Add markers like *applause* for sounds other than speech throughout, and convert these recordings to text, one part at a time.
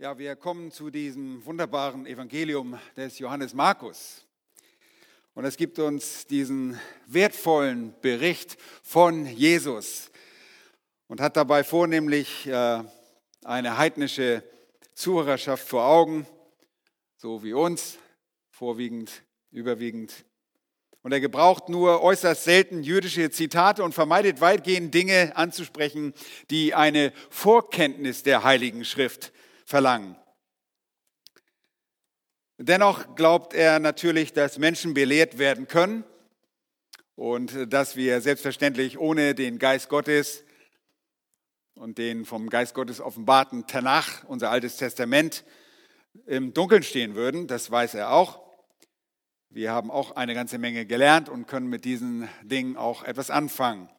Ja, wir kommen zu diesem wunderbaren Evangelium des Johannes Markus. Und es gibt uns diesen wertvollen Bericht von Jesus und hat dabei vornehmlich äh, eine heidnische Zuhörerschaft vor Augen, so wie uns, vorwiegend, überwiegend. Und er gebraucht nur äußerst selten jüdische Zitate und vermeidet weitgehend Dinge anzusprechen, die eine Vorkenntnis der Heiligen Schrift verlangen. Dennoch glaubt er natürlich, dass Menschen belehrt werden können und dass wir selbstverständlich ohne den Geist Gottes und den vom Geist Gottes offenbarten Tanach, unser altes Testament, im Dunkeln stehen würden. Das weiß er auch. Wir haben auch eine ganze Menge gelernt und können mit diesen Dingen auch etwas anfangen.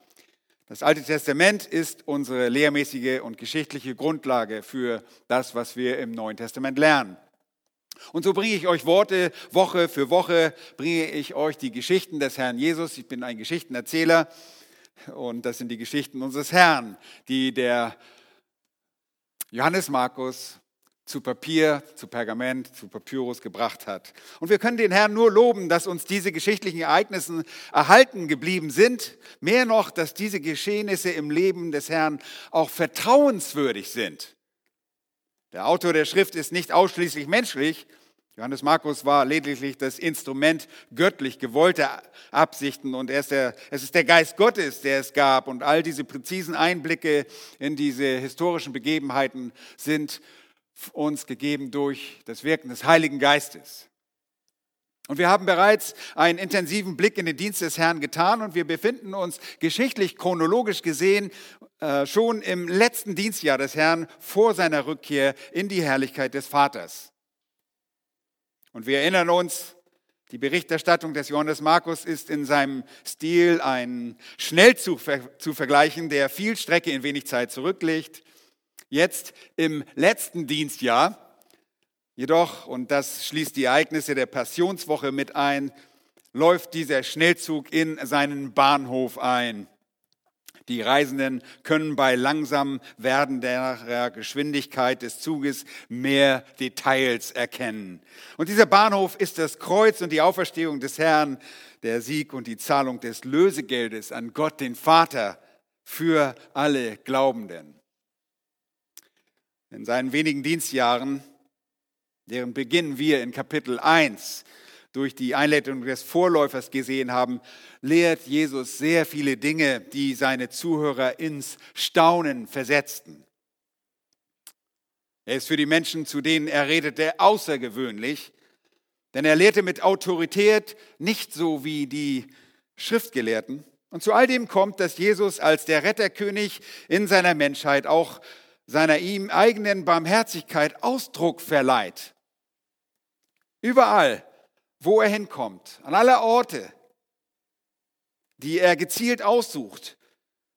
Das Alte Testament ist unsere lehrmäßige und geschichtliche Grundlage für das, was wir im Neuen Testament lernen. Und so bringe ich euch Worte, Woche für Woche bringe ich euch die Geschichten des Herrn Jesus. Ich bin ein Geschichtenerzähler und das sind die Geschichten unseres Herrn, die der Johannes Markus zu Papier, zu Pergament, zu Papyrus gebracht hat. Und wir können den Herrn nur loben, dass uns diese geschichtlichen Ereignisse erhalten geblieben sind. Mehr noch, dass diese Geschehnisse im Leben des Herrn auch vertrauenswürdig sind. Der Autor der Schrift ist nicht ausschließlich menschlich. Johannes Markus war lediglich das Instrument göttlich gewollter Absichten und er ist der, es ist der Geist Gottes, der es gab. Und all diese präzisen Einblicke in diese historischen Begebenheiten sind uns gegeben durch das Wirken des Heiligen Geistes. Und wir haben bereits einen intensiven Blick in den Dienst des Herrn getan und wir befinden uns geschichtlich, chronologisch gesehen, äh, schon im letzten Dienstjahr des Herrn vor seiner Rückkehr in die Herrlichkeit des Vaters. Und wir erinnern uns, die Berichterstattung des Johannes Markus ist in seinem Stil ein Schnellzug zu vergleichen, der viel Strecke in wenig Zeit zurücklegt. Jetzt im letzten Dienstjahr jedoch, und das schließt die Ereignisse der Passionswoche mit ein, läuft dieser Schnellzug in seinen Bahnhof ein. Die Reisenden können bei langsam werdender Geschwindigkeit des Zuges mehr Details erkennen. Und dieser Bahnhof ist das Kreuz und die Auferstehung des Herrn, der Sieg und die Zahlung des Lösegeldes an Gott, den Vater, für alle Glaubenden. In seinen wenigen Dienstjahren, deren Beginn wir in Kapitel 1 durch die Einleitung des Vorläufers gesehen haben, lehrt Jesus sehr viele Dinge, die seine Zuhörer ins Staunen versetzten. Er ist für die Menschen, zu denen er redete, außergewöhnlich, denn er lehrte mit Autorität, nicht so wie die Schriftgelehrten. Und zu all dem kommt, dass Jesus als der Retterkönig in seiner Menschheit auch seiner ihm eigenen Barmherzigkeit Ausdruck verleiht. Überall, wo er hinkommt, an aller Orte, die er gezielt aussucht,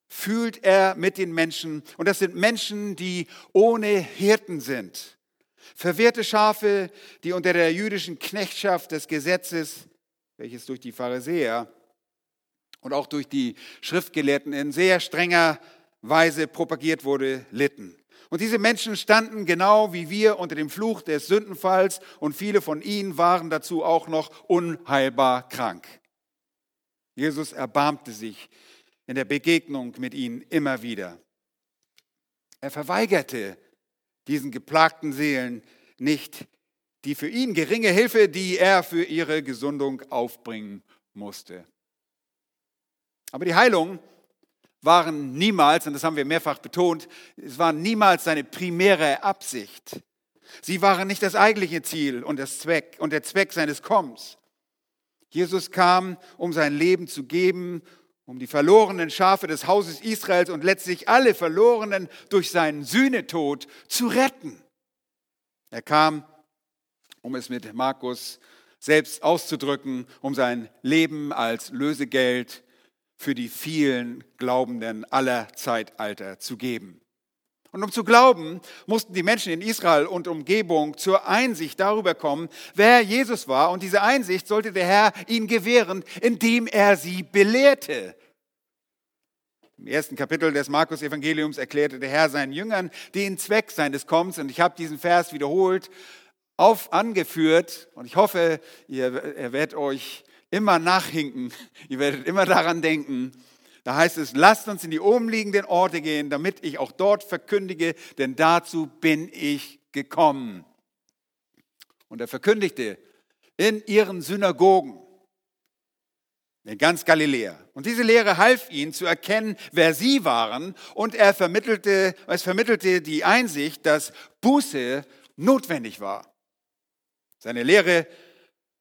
fühlt er mit den Menschen. Und das sind Menschen, die ohne Hirten sind. Verwehrte Schafe, die unter der jüdischen Knechtschaft des Gesetzes, welches durch die Pharisäer und auch durch die Schriftgelehrten in sehr strenger Weise propagiert wurde, litten. Und diese Menschen standen genau wie wir unter dem Fluch des Sündenfalls und viele von ihnen waren dazu auch noch unheilbar krank. Jesus erbarmte sich in der Begegnung mit ihnen immer wieder. Er verweigerte diesen geplagten Seelen nicht die für ihn geringe Hilfe, die er für ihre Gesundung aufbringen musste. Aber die Heilung waren niemals, und das haben wir mehrfach betont, es war niemals seine primäre Absicht. Sie waren nicht das eigentliche Ziel und, das Zweck, und der Zweck seines Kommens. Jesus kam, um sein Leben zu geben, um die verlorenen Schafe des Hauses Israels und letztlich alle Verlorenen durch seinen Sühnetod zu retten. Er kam, um es mit Markus selbst auszudrücken, um sein Leben als Lösegeld für die vielen Glaubenden aller Zeitalter zu geben. Und um zu glauben, mussten die Menschen in Israel und Umgebung zur Einsicht darüber kommen, wer Jesus war. Und diese Einsicht sollte der Herr ihnen gewähren, indem er sie belehrte. Im ersten Kapitel des Markus-Evangeliums erklärte der Herr seinen Jüngern den Zweck seines Kommens. Und ich habe diesen Vers wiederholt auf angeführt. Und ich hoffe, ihr, ihr werdet euch immer nachhinken. Ihr werdet immer daran denken. Da heißt es, lasst uns in die umliegenden Orte gehen, damit ich auch dort verkündige, denn dazu bin ich gekommen. Und er verkündigte in ihren Synagogen in ganz Galiläa. Und diese Lehre half ihnen zu erkennen, wer sie waren, und er vermittelte, es vermittelte die Einsicht, dass Buße notwendig war. Seine Lehre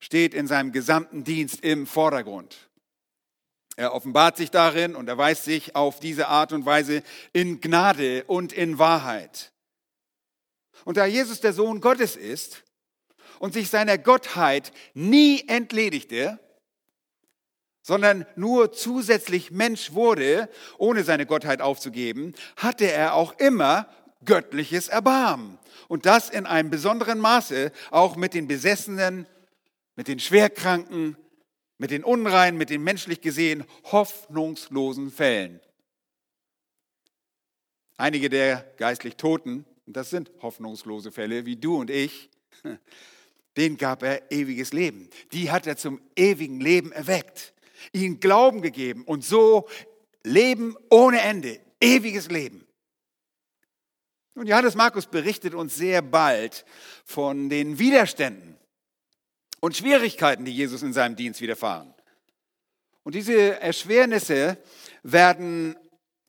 steht in seinem gesamten Dienst im Vordergrund. Er offenbart sich darin und erweist sich auf diese Art und Weise in Gnade und in Wahrheit. Und da Jesus der Sohn Gottes ist und sich seiner Gottheit nie entledigte, sondern nur zusätzlich Mensch wurde, ohne seine Gottheit aufzugeben, hatte er auch immer göttliches Erbarmen. Und das in einem besonderen Maße auch mit den Besessenen, mit den Schwerkranken, mit den Unreinen, mit den menschlich gesehen hoffnungslosen Fällen. Einige der geistlich Toten, und das sind hoffnungslose Fälle wie du und ich, *laughs* denen gab er ewiges Leben. Die hat er zum ewigen Leben erweckt, ihnen Glauben gegeben und so Leben ohne Ende, ewiges Leben. Und Johannes Markus berichtet uns sehr bald von den Widerständen, und Schwierigkeiten, die Jesus in seinem Dienst widerfahren. Und diese Erschwernisse werden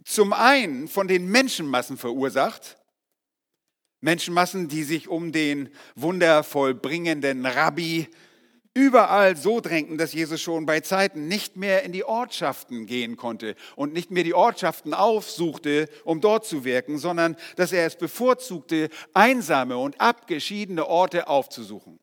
zum einen von den Menschenmassen verursacht, Menschenmassen, die sich um den wundervollbringenden Rabbi überall so drängten, dass Jesus schon bei Zeiten nicht mehr in die Ortschaften gehen konnte und nicht mehr die Ortschaften aufsuchte, um dort zu wirken, sondern dass er es bevorzugte, einsame und abgeschiedene Orte aufzusuchen.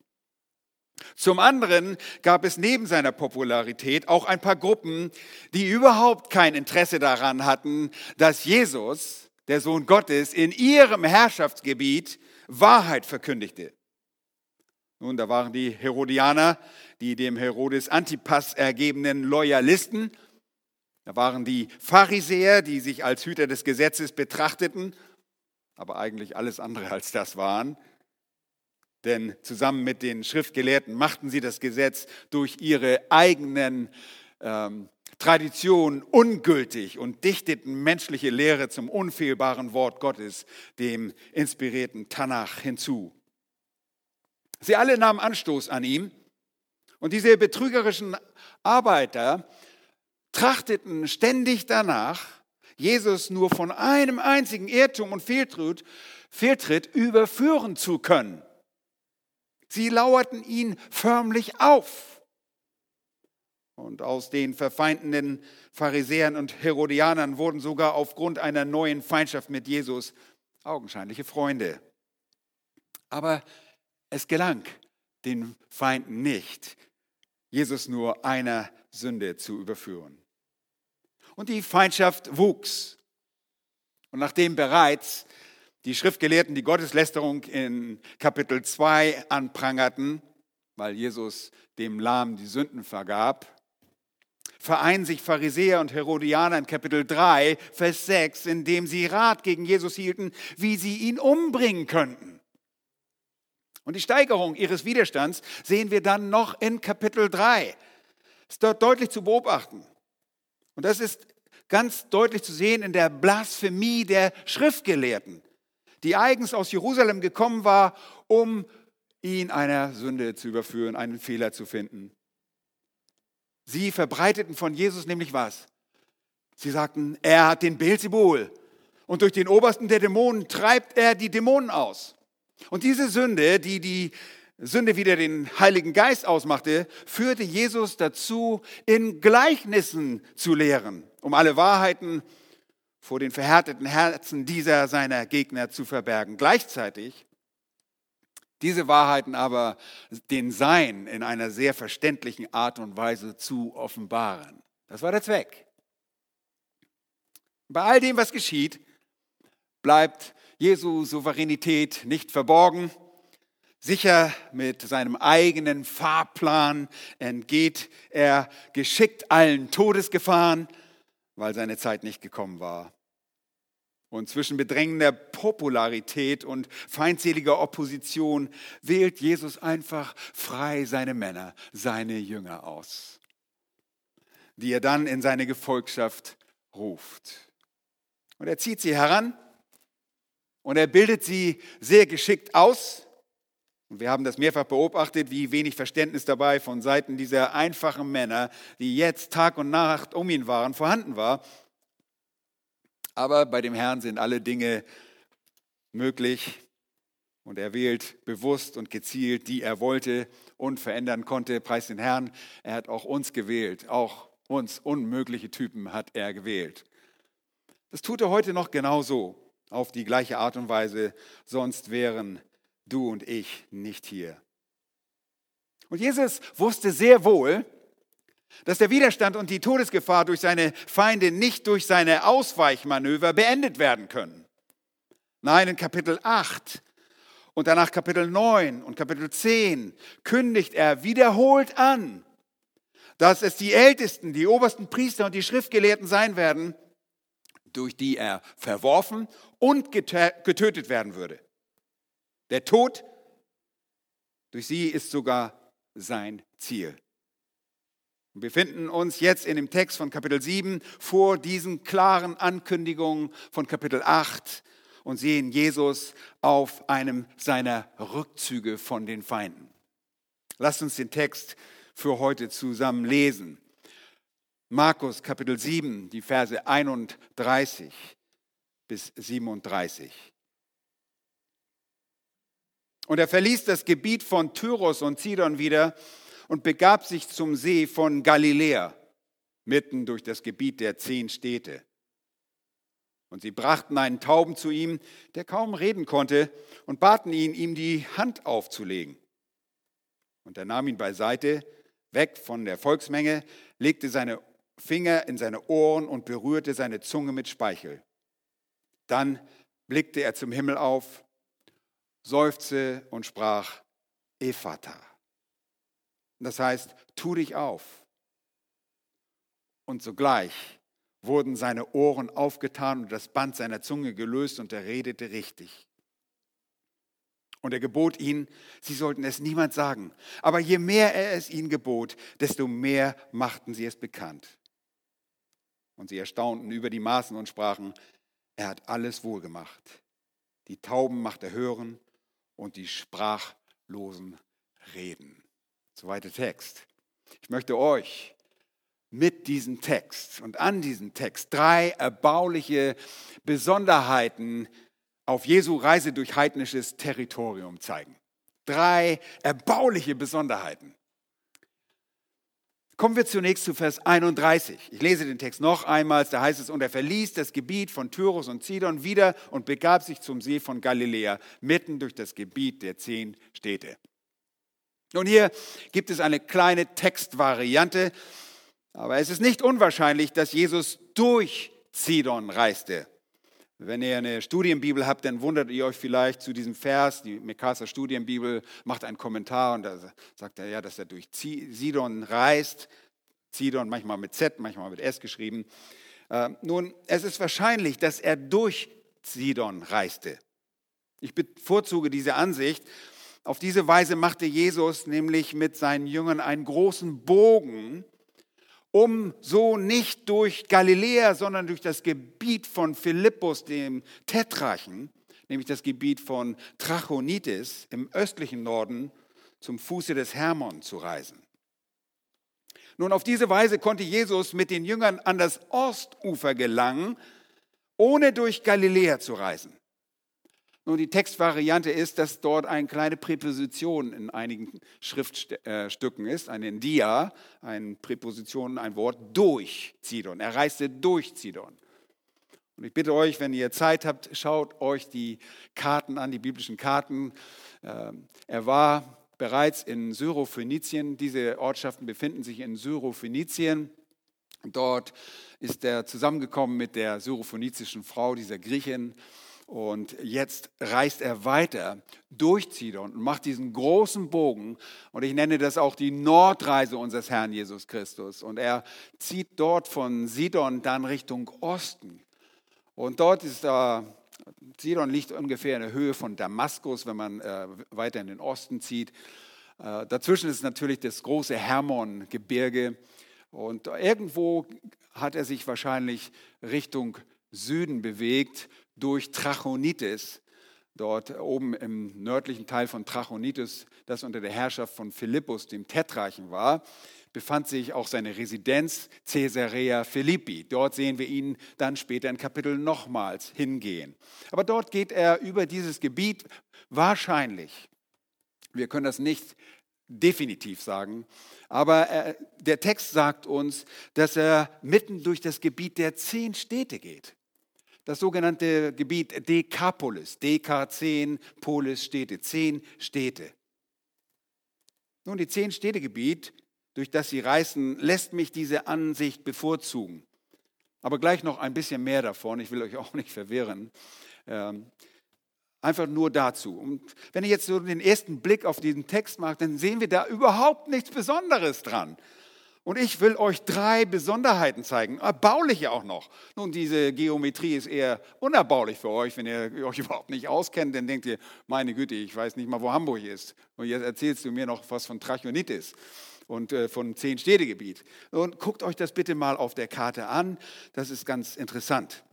Zum anderen gab es neben seiner Popularität auch ein paar Gruppen, die überhaupt kein Interesse daran hatten, dass Jesus, der Sohn Gottes, in ihrem Herrschaftsgebiet Wahrheit verkündigte. Nun, da waren die Herodianer, die dem Herodes Antipas ergebenen Loyalisten. Da waren die Pharisäer, die sich als Hüter des Gesetzes betrachteten, aber eigentlich alles andere als das waren. Denn zusammen mit den Schriftgelehrten machten sie das Gesetz durch ihre eigenen ähm, Traditionen ungültig und dichteten menschliche Lehre zum unfehlbaren Wort Gottes, dem inspirierten Tanach, hinzu. Sie alle nahmen Anstoß an ihm und diese betrügerischen Arbeiter trachteten ständig danach, Jesus nur von einem einzigen Irrtum und Fehltritt, Fehltritt überführen zu können. Sie lauerten ihn förmlich auf. Und aus den verfeindenden Pharisäern und Herodianern wurden sogar aufgrund einer neuen Feindschaft mit Jesus augenscheinliche Freunde. Aber es gelang den Feinden nicht, Jesus nur einer Sünde zu überführen. Und die Feindschaft wuchs. Und nachdem bereits die Schriftgelehrten die Gotteslästerung in Kapitel 2 anprangerten, weil Jesus dem Lahmen die Sünden vergab, vereinen sich Pharisäer und Herodianer in Kapitel 3, Vers 6, indem sie Rat gegen Jesus hielten, wie sie ihn umbringen könnten. Und die Steigerung ihres Widerstands sehen wir dann noch in Kapitel 3. Ist dort deutlich zu beobachten. Und das ist ganz deutlich zu sehen in der Blasphemie der Schriftgelehrten die eigens aus Jerusalem gekommen war, um ihn einer Sünde zu überführen, einen Fehler zu finden. Sie verbreiteten von Jesus nämlich was? Sie sagten, er hat den Beelzebul und durch den Obersten der Dämonen treibt er die Dämonen aus. Und diese Sünde, die die Sünde wieder den Heiligen Geist ausmachte, führte Jesus dazu, in Gleichnissen zu lehren, um alle Wahrheiten vor den verhärteten Herzen dieser seiner Gegner zu verbergen. Gleichzeitig diese Wahrheiten aber den Sein in einer sehr verständlichen Art und Weise zu offenbaren. Das war der Zweck. Bei all dem, was geschieht, bleibt Jesu Souveränität nicht verborgen. Sicher mit seinem eigenen Fahrplan entgeht er geschickt allen Todesgefahren weil seine Zeit nicht gekommen war. Und zwischen bedrängender Popularität und feindseliger Opposition wählt Jesus einfach frei seine Männer, seine Jünger aus, die er dann in seine Gefolgschaft ruft. Und er zieht sie heran und er bildet sie sehr geschickt aus. Und wir haben das mehrfach beobachtet, wie wenig Verständnis dabei von Seiten dieser einfachen Männer, die jetzt Tag und Nacht um ihn waren, vorhanden war. Aber bei dem Herrn sind alle Dinge möglich und er wählt bewusst und gezielt, die er wollte und verändern konnte. Preis den Herrn, er hat auch uns gewählt, auch uns unmögliche Typen hat er gewählt. Das tut er heute noch genauso auf die gleiche Art und Weise, sonst wären du und ich nicht hier. Und Jesus wusste sehr wohl, dass der Widerstand und die Todesgefahr durch seine Feinde nicht durch seine Ausweichmanöver beendet werden können. Nein, in Kapitel 8 und danach Kapitel 9 und Kapitel 10 kündigt er wiederholt an, dass es die Ältesten, die obersten Priester und die Schriftgelehrten sein werden, durch die er verworfen und getötet werden würde. Der Tod durch sie ist sogar sein Ziel. Wir befinden uns jetzt in dem Text von Kapitel 7 vor diesen klaren Ankündigungen von Kapitel 8 und sehen Jesus auf einem seiner Rückzüge von den Feinden. Lasst uns den Text für heute zusammen lesen. Markus Kapitel 7, die Verse 31 bis 37. Und er verließ das Gebiet von Tyros und Zidon wieder und begab sich zum See von Galiläa, mitten durch das Gebiet der zehn Städte. Und sie brachten einen Tauben zu ihm, der kaum reden konnte, und baten ihn, ihm die Hand aufzulegen. Und er nahm ihn beiseite, weg von der Volksmenge, legte seine Finger in seine Ohren und berührte seine Zunge mit Speichel. Dann blickte er zum Himmel auf, seufzte und sprach, Ephata. Das heißt, tu dich auf. Und sogleich wurden seine Ohren aufgetan und das Band seiner Zunge gelöst und er redete richtig. Und er gebot ihnen, sie sollten es niemand sagen. Aber je mehr er es ihnen gebot, desto mehr machten sie es bekannt. Und sie erstaunten über die Maßen und sprachen, er hat alles wohlgemacht. Die Tauben macht er hören und die Sprachlosen reden. Zweiter Text. Ich möchte euch mit diesem Text und an diesem Text drei erbauliche Besonderheiten auf Jesu Reise durch heidnisches Territorium zeigen. Drei erbauliche Besonderheiten. Kommen wir zunächst zu Vers 31. Ich lese den Text noch einmal, da heißt es, und er verließ das Gebiet von Tyrus und Sidon wieder und begab sich zum See von Galiläa, mitten durch das Gebiet der zehn Städte. Nun, hier gibt es eine kleine Textvariante, aber es ist nicht unwahrscheinlich, dass Jesus durch Sidon reiste. Wenn ihr eine Studienbibel habt, dann wundert ihr euch vielleicht zu diesem Vers. Die Mekasa Studienbibel macht einen Kommentar und da sagt er ja, dass er durch Sidon reist. Sidon manchmal mit Z, manchmal mit S geschrieben. Äh, nun, es ist wahrscheinlich, dass er durch Sidon reiste. Ich bevorzuge diese Ansicht. Auf diese Weise machte Jesus nämlich mit seinen Jüngern einen großen Bogen um so nicht durch Galiläa, sondern durch das Gebiet von Philippus, dem Tetrachen, nämlich das Gebiet von Trachonitis im östlichen Norden, zum Fuße des Hermon zu reisen. Nun, auf diese Weise konnte Jesus mit den Jüngern an das Ostufer gelangen, ohne durch Galiläa zu reisen. Nun, die Textvariante ist, dass dort eine kleine Präposition in einigen Schriftstücken ist, eine Dia, eine Präposition, ein Wort durch Zidon. Er reiste durch Zidon. Und ich bitte euch, wenn ihr Zeit habt, schaut euch die Karten an, die biblischen Karten. Ähm, er war bereits in Syrophönizien. Diese Ortschaften befinden sich in Syrophönizien. Dort ist er zusammengekommen mit der syrophönizischen Frau, dieser Griechin. Und jetzt reist er weiter durch Sidon und macht diesen großen Bogen. Und ich nenne das auch die Nordreise unseres Herrn Jesus Christus. Und er zieht dort von Sidon dann Richtung Osten. Und dort ist da, Sidon liegt ungefähr in der Höhe von Damaskus, wenn man äh, weiter in den Osten zieht. Äh, dazwischen ist natürlich das große Hermon-Gebirge. Und irgendwo hat er sich wahrscheinlich Richtung Süden bewegt durch Trachonitis. Dort oben im nördlichen Teil von Trachonitis, das unter der Herrschaft von Philippus, dem Tetrarchen war, befand sich auch seine Residenz Caesarea Philippi. Dort sehen wir ihn dann später in Kapitel nochmals hingehen. Aber dort geht er über dieses Gebiet wahrscheinlich. Wir können das nicht definitiv sagen, aber äh, der Text sagt uns, dass er mitten durch das Gebiet der zehn Städte geht. Das sogenannte Gebiet Dekapolis, DK10, Polis, Städte, zehn Städte. Nun, die zehn Städtegebiet, durch das sie reisen, lässt mich diese Ansicht bevorzugen. Aber gleich noch ein bisschen mehr davon, ich will euch auch nicht verwirren. Ähm, Einfach nur dazu. Und wenn ich jetzt so den ersten Blick auf diesen Text mache, dann sehen wir da überhaupt nichts Besonderes dran. Und ich will euch drei Besonderheiten zeigen, erbauliche auch noch. Nun, diese Geometrie ist eher unerbaulich für euch. Wenn ihr *laughs* euch überhaupt nicht auskennt, dann denkt ihr, meine Güte, ich weiß nicht mal, wo Hamburg ist. Und jetzt erzählst du mir noch was von Trachonitis und äh, von zehn Städtegebiet. Und guckt euch das bitte mal auf der Karte an. Das ist ganz interessant.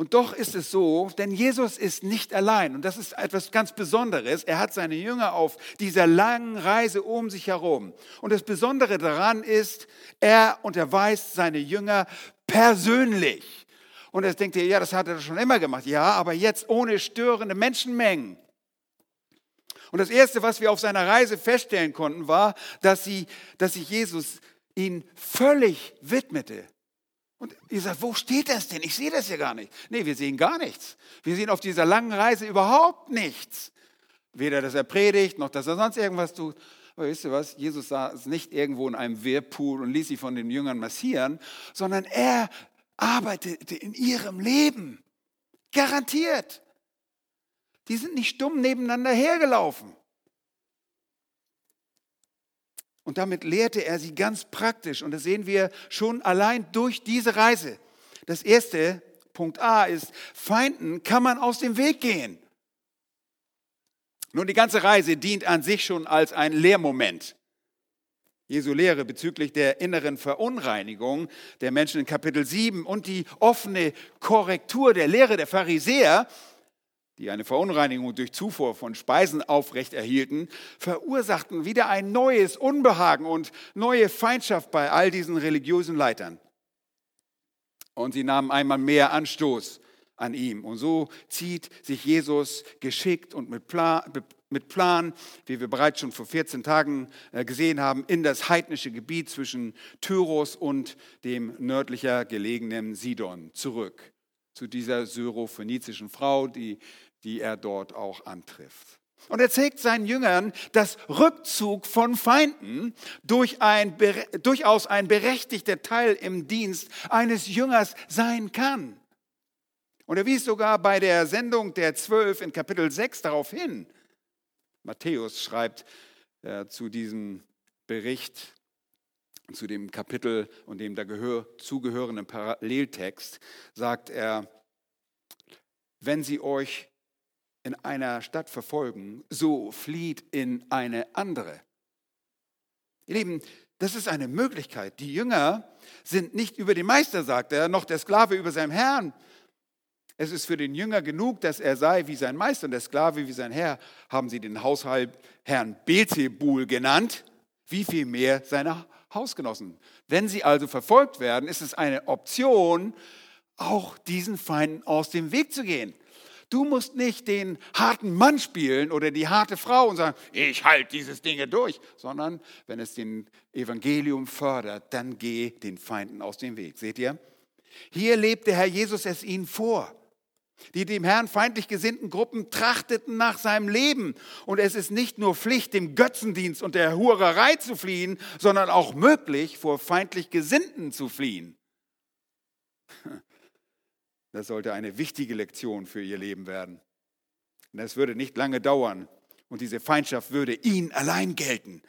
Und doch ist es so, denn Jesus ist nicht allein. Und das ist etwas ganz Besonderes. Er hat seine Jünger auf dieser langen Reise um sich herum. Und das Besondere daran ist, er unterweist seine Jünger persönlich. Und jetzt denkt ihr, ja, das hat er schon immer gemacht. Ja, aber jetzt ohne störende Menschenmengen. Und das Erste, was wir auf seiner Reise feststellen konnten, war, dass, sie, dass sich Jesus ihn völlig widmete. Und ihr sagt, wo steht das denn? Ich sehe das ja gar nicht. Nee, wir sehen gar nichts. Wir sehen auf dieser langen Reise überhaupt nichts. Weder, dass er predigt, noch dass er sonst irgendwas tut. Aber wisst ihr was? Jesus saß nicht irgendwo in einem Wehrpool und ließ sich von den Jüngern massieren, sondern er arbeitete in ihrem Leben. Garantiert. Die sind nicht stumm nebeneinander hergelaufen. Und damit lehrte er sie ganz praktisch. Und das sehen wir schon allein durch diese Reise. Das erste, Punkt A, ist, Feinden kann man aus dem Weg gehen. Nun, die ganze Reise dient an sich schon als ein Lehrmoment. Jesu Lehre bezüglich der inneren Verunreinigung der Menschen in Kapitel 7 und die offene Korrektur der Lehre der Pharisäer die eine Verunreinigung durch Zufuhr von Speisen aufrechterhielten, verursachten wieder ein neues Unbehagen und neue Feindschaft bei all diesen religiösen Leitern. Und sie nahmen einmal mehr Anstoß an ihm. Und so zieht sich Jesus geschickt und mit Plan, mit Plan, wie wir bereits schon vor 14 Tagen äh, gesehen haben, in das heidnische Gebiet zwischen Tyros und dem nördlicher gelegenen Sidon zurück. Zu dieser syrophönizischen Frau, die die er dort auch antrifft. Und er zeigt seinen Jüngern, dass Rückzug von Feinden durch ein, durchaus ein berechtigter Teil im Dienst eines Jüngers sein kann. Und er wies sogar bei der Sendung der Zwölf in Kapitel 6 darauf hin. Matthäus schreibt äh, zu diesem Bericht, zu dem Kapitel und dem dazugehörenden Paralleltext, sagt er, wenn sie euch in einer Stadt verfolgen, so flieht in eine andere. Ihr Lieben, das ist eine Möglichkeit. Die Jünger sind nicht über den Meister, sagt er, noch der Sklave über seinem Herrn. Es ist für den Jünger genug, dass er sei wie sein Meister und der Sklave wie sein Herr. Haben sie den Haushalt Herrn Beelzebul genannt? Wie viel mehr seine Hausgenossen? Wenn sie also verfolgt werden, ist es eine Option, auch diesen Feinden aus dem Weg zu gehen. Du musst nicht den harten Mann spielen oder die harte Frau und sagen, ich halte dieses Ding durch, sondern wenn es den Evangelium fördert, dann geh den Feinden aus dem Weg. Seht ihr? Hier lebt der Herr Jesus es ihnen vor. Die dem Herrn feindlich gesinnten Gruppen trachteten nach seinem Leben. Und es ist nicht nur Pflicht, dem Götzendienst und der Hurerei zu fliehen, sondern auch möglich, vor feindlich Gesinnten zu fliehen. Das sollte eine wichtige Lektion für ihr Leben werden. Und es würde nicht lange dauern und diese Feindschaft würde ihnen allein gelten.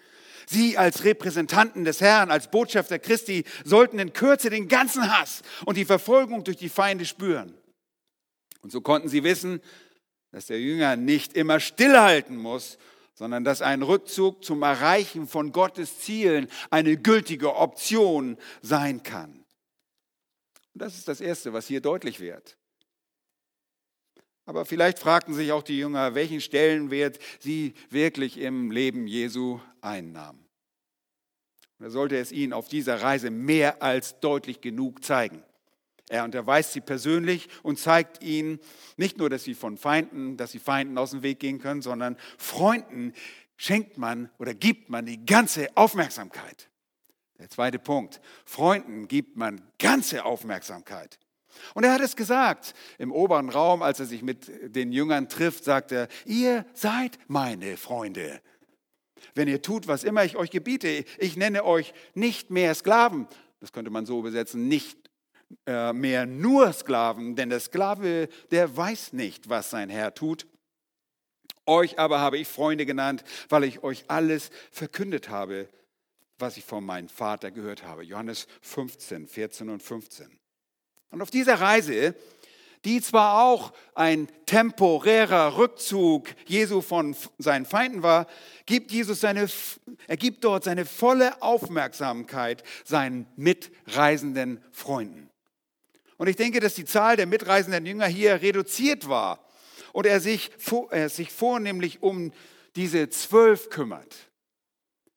Sie als Repräsentanten des Herrn, als Botschafter Christi, sollten in Kürze den ganzen Hass und die Verfolgung durch die Feinde spüren. Und so konnten sie wissen, dass der Jünger nicht immer stillhalten muss, sondern dass ein Rückzug zum Erreichen von Gottes Zielen eine gültige Option sein kann. Und das ist das Erste, was hier deutlich wird. Aber vielleicht fragten sich auch die Jünger, welchen Stellenwert sie wirklich im Leben Jesu einnahmen. Und er sollte es ihnen auf dieser Reise mehr als deutlich genug zeigen. Er unterweist sie persönlich und zeigt ihnen nicht nur, dass sie von Feinden, dass sie Feinden aus dem Weg gehen können, sondern Freunden schenkt man oder gibt man die ganze Aufmerksamkeit. Der zweite Punkt. Freunden gibt man ganze Aufmerksamkeit. Und er hat es gesagt im oberen Raum, als er sich mit den Jüngern trifft, sagt er, ihr seid meine Freunde. Wenn ihr tut, was immer ich euch gebiete, ich nenne euch nicht mehr Sklaven, das könnte man so übersetzen, nicht äh, mehr nur Sklaven, denn der Sklave, der weiß nicht, was sein Herr tut. Euch aber habe ich Freunde genannt, weil ich euch alles verkündet habe, was ich von meinem Vater gehört habe. Johannes 15, 14 und 15. Und auf dieser Reise, die zwar auch ein temporärer Rückzug Jesu von seinen Feinden war, gibt Jesus seine, er gibt dort seine volle Aufmerksamkeit seinen mitreisenden Freunden. Und ich denke, dass die Zahl der mitreisenden Jünger hier reduziert war und er sich, er sich vornehmlich um diese zwölf kümmert.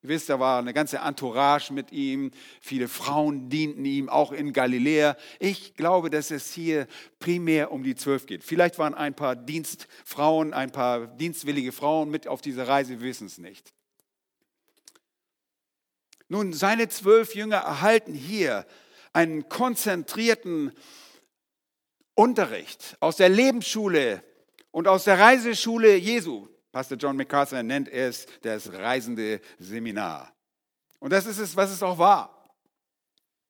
Ihr wisst, da war eine ganze Entourage mit ihm, viele Frauen dienten ihm, auch in Galiläa. Ich glaube, dass es hier primär um die zwölf geht. Vielleicht waren ein paar Dienstfrauen, ein paar dienstwillige Frauen mit auf dieser Reise, wir wissen es nicht. Nun, seine zwölf Jünger erhalten hier einen konzentrierten Unterricht aus der Lebensschule und aus der Reiseschule Jesu. Pastor John MacArthur nennt es das reisende Seminar. Und das ist es, was es auch war.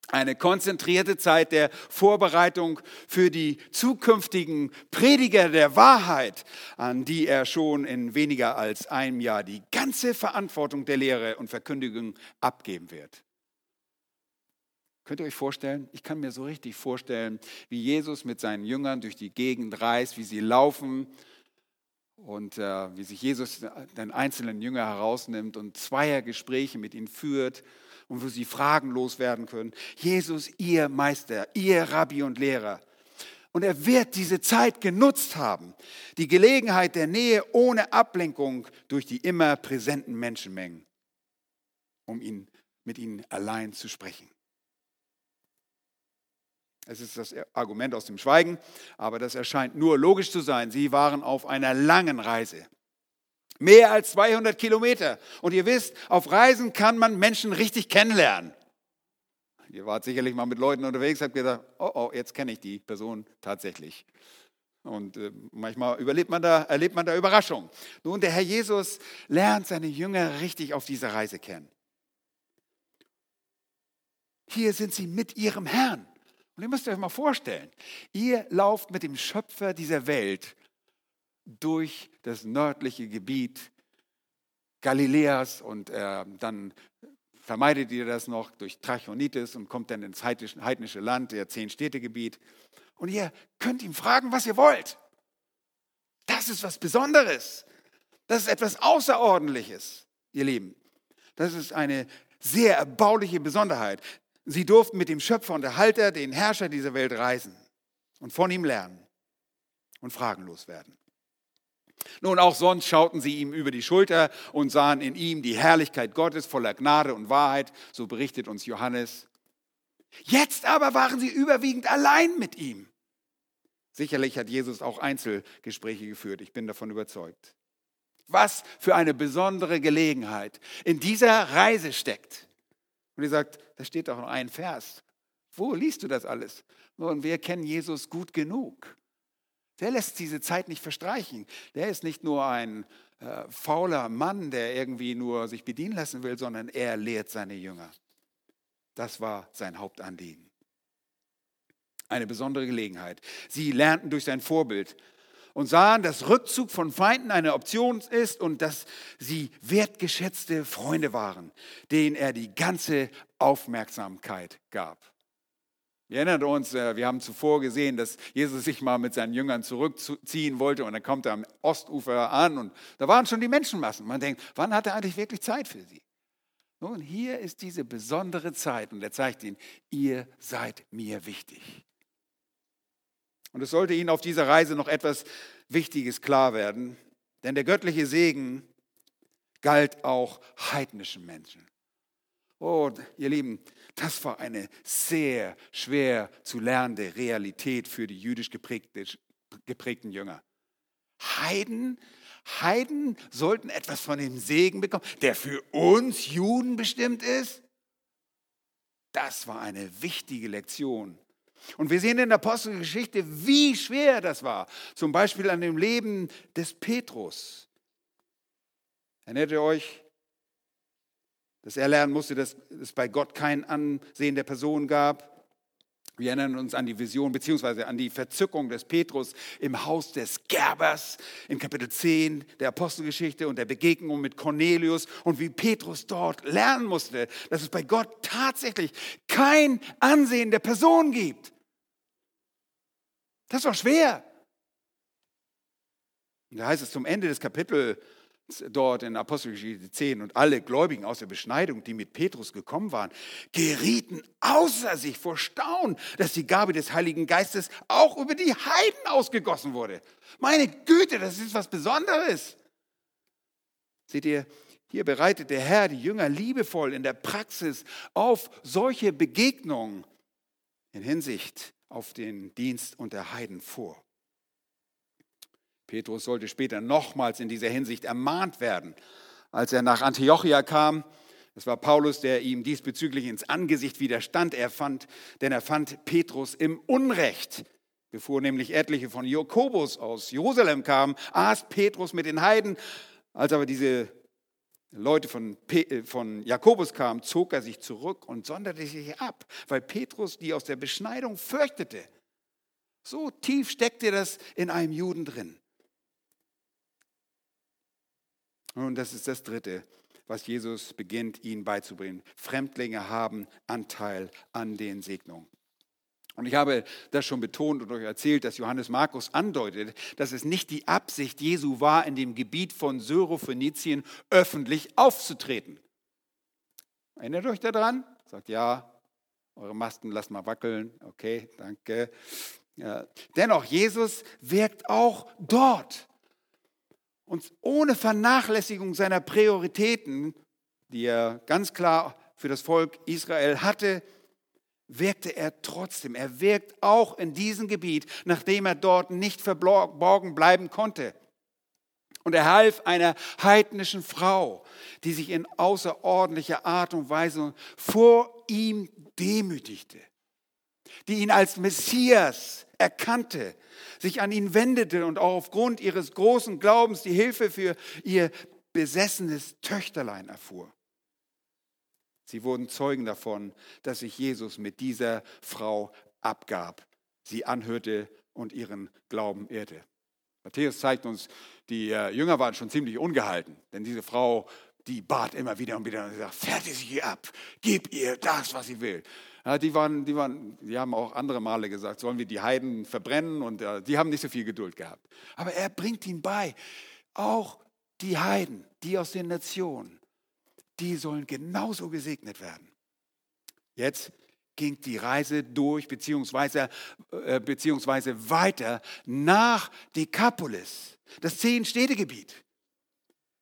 Eine konzentrierte Zeit der Vorbereitung für die zukünftigen Prediger der Wahrheit, an die er schon in weniger als einem Jahr die ganze Verantwortung der Lehre und Verkündigung abgeben wird. Könnt ihr euch vorstellen? Ich kann mir so richtig vorstellen, wie Jesus mit seinen Jüngern durch die Gegend reist, wie sie laufen und äh, wie sich Jesus den einzelnen Jünger herausnimmt und Zweiergespräche mit ihnen führt und wo sie fragenlos werden können. Jesus, ihr Meister, ihr Rabbi und Lehrer. Und er wird diese Zeit genutzt haben, die Gelegenheit der Nähe ohne Ablenkung durch die immer präsenten Menschenmengen, um ihn, mit ihnen allein zu sprechen. Es ist das Argument aus dem Schweigen, aber das erscheint nur logisch zu sein. Sie waren auf einer langen Reise. Mehr als 200 Kilometer. Und ihr wisst, auf Reisen kann man Menschen richtig kennenlernen. Ihr wart sicherlich mal mit Leuten unterwegs, habt gesagt, oh, oh, jetzt kenne ich die Person tatsächlich. Und äh, manchmal überlebt man da, erlebt man da Überraschungen. Nun, der Herr Jesus lernt seine Jünger richtig auf dieser Reise kennen. Hier sind sie mit ihrem Herrn. Und ihr müsst euch mal vorstellen, ihr lauft mit dem Schöpfer dieser Welt durch das nördliche Gebiet Galiläas und äh, dann vermeidet ihr das noch durch Trachonitis und kommt dann ins heidnische Land, der Zehn-Städte-Gebiet. Und ihr könnt ihm fragen, was ihr wollt. Das ist was Besonderes. Das ist etwas Außerordentliches, ihr Lieben. Das ist eine sehr erbauliche Besonderheit. Sie durften mit dem Schöpfer und Erhalter, den Herrscher dieser Welt reisen und von ihm lernen und fragenlos werden. Nun, auch sonst schauten sie ihm über die Schulter und sahen in ihm die Herrlichkeit Gottes voller Gnade und Wahrheit, so berichtet uns Johannes. Jetzt aber waren sie überwiegend allein mit ihm. Sicherlich hat Jesus auch Einzelgespräche geführt, ich bin davon überzeugt. Was für eine besondere Gelegenheit in dieser Reise steckt. Und ihr sagt, da steht doch noch ein Vers. Wo liest du das alles? Nun, wir kennen Jesus gut genug. Der lässt diese Zeit nicht verstreichen. Der ist nicht nur ein äh, fauler Mann, der irgendwie nur sich bedienen lassen will, sondern er lehrt seine Jünger. Das war sein Hauptanliegen. Eine besondere Gelegenheit. Sie lernten durch sein Vorbild und sahen, dass Rückzug von Feinden eine Option ist und dass sie wertgeschätzte Freunde waren, denen er die ganze Aufmerksamkeit gab. Wir erinnern uns, äh, wir haben zuvor gesehen, dass Jesus sich mal mit seinen Jüngern zurückziehen wollte und dann kommt er am Ostufer an und da waren schon die Menschenmassen. Man denkt, wann hat er eigentlich wirklich Zeit für sie? Nun, hier ist diese besondere Zeit und er zeigt ihnen, ihr seid mir wichtig. Und es sollte Ihnen auf dieser Reise noch etwas Wichtiges klar werden, denn der göttliche Segen galt auch heidnischen Menschen. Oh, ihr Lieben, das war eine sehr schwer zu lernende Realität für die jüdisch geprägte, geprägten Jünger. Heiden, Heiden sollten etwas von dem Segen bekommen, der für uns Juden bestimmt ist. Das war eine wichtige Lektion und wir sehen in der Apostelgeschichte, wie schwer das war. Zum Beispiel an dem Leben des Petrus. Erinnert ihr euch, dass er lernen musste, dass es bei Gott kein Ansehen der Person gab? Wir erinnern uns an die Vision beziehungsweise an die Verzückung des Petrus im Haus des Gerbers in Kapitel 10 der Apostelgeschichte und der Begegnung mit Cornelius und wie Petrus dort lernen musste, dass es bei Gott tatsächlich kein Ansehen der Person gibt. Das war schwer. Und da heißt es zum Ende des Kapitels dort in Apostelgeschichte 10 und alle Gläubigen aus der Beschneidung, die mit Petrus gekommen waren, gerieten außer sich vor Staunen, dass die Gabe des Heiligen Geistes auch über die Heiden ausgegossen wurde. Meine Güte, das ist was Besonderes. Seht ihr, hier bereitet der Herr die Jünger liebevoll in der Praxis auf solche Begegnungen in Hinsicht auf den Dienst unter Heiden vor. Petrus sollte später nochmals in dieser Hinsicht ermahnt werden. Als er nach Antiochia kam, es war Paulus, der ihm diesbezüglich ins Angesicht widerstand, er fand, denn er fand Petrus im Unrecht. Bevor nämlich etliche von Jakobus aus Jerusalem kamen, aß Petrus mit den Heiden. Als aber diese Leute von, äh, von Jakobus kamen, zog er sich zurück und sonderte sich ab, weil Petrus die aus der Beschneidung fürchtete. So tief steckte das in einem Juden drin. Und das ist das Dritte, was Jesus beginnt, ihnen beizubringen. Fremdlinge haben Anteil an den Segnungen. Und ich habe das schon betont und euch erzählt, dass Johannes Markus andeutet, dass es nicht die Absicht Jesu war, in dem Gebiet von Syrophönizien öffentlich aufzutreten. Erinnert euch daran? Sagt ja, eure Masten lasst mal wackeln. Okay, danke. Ja. Dennoch, Jesus wirkt auch dort. Und ohne Vernachlässigung seiner Prioritäten, die er ganz klar für das Volk Israel hatte, wirkte er trotzdem. Er wirkt auch in diesem Gebiet, nachdem er dort nicht verborgen bleiben konnte. Und er half einer heidnischen Frau, die sich in außerordentlicher Art und Weise vor ihm demütigte, die ihn als Messias erkannte, sich an ihn wendete und auch aufgrund ihres großen Glaubens die Hilfe für ihr besessenes Töchterlein erfuhr. Sie wurden Zeugen davon, dass sich Jesus mit dieser Frau abgab, sie anhörte und ihren Glauben ehrte. Matthäus zeigt uns, die äh, Jünger waren schon ziemlich ungehalten, denn diese Frau, die bat immer wieder und wieder und sagt, fertig sie ab, gib ihr das, was sie will. Ja, die, waren, die, waren, die haben auch andere Male gesagt, sollen wir die Heiden verbrennen und äh, die haben nicht so viel Geduld gehabt. Aber er bringt ihn bei, auch die Heiden, die aus den Nationen, die sollen genauso gesegnet werden. Jetzt ging die Reise durch, beziehungsweise, äh, beziehungsweise weiter nach Dekapolis, das Zehn-Städtegebiet.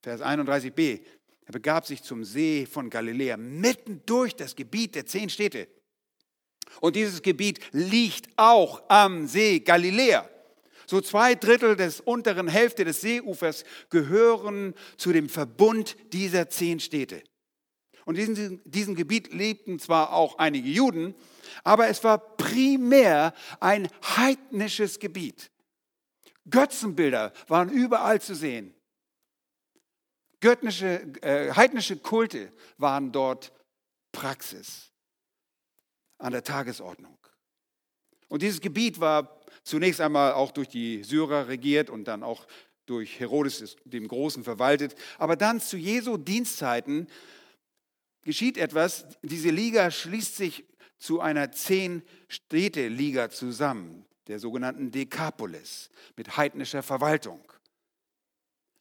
Vers 31b. Er begab sich zum See von Galiläa, mitten durch das Gebiet der zehn Städte. Und dieses Gebiet liegt auch am See Galiläa. So zwei Drittel des unteren Hälfte des Seeufers gehören zu dem Verbund dieser zehn Städte. Und in diesem, Gebiet lebten zwar auch einige Juden, aber es war primär ein heidnisches Gebiet. Götzenbilder waren überall zu sehen. Göttnische, äh, heidnische Kulte waren dort Praxis an der Tagesordnung. Und dieses Gebiet war zunächst einmal auch durch die Syrer regiert und dann auch durch Herodes dem Großen verwaltet. Aber dann zu Jesu Dienstzeiten geschieht etwas. Diese Liga schließt sich zu einer Zehn-Städte-Liga zusammen, der sogenannten Dekapolis, mit heidnischer Verwaltung.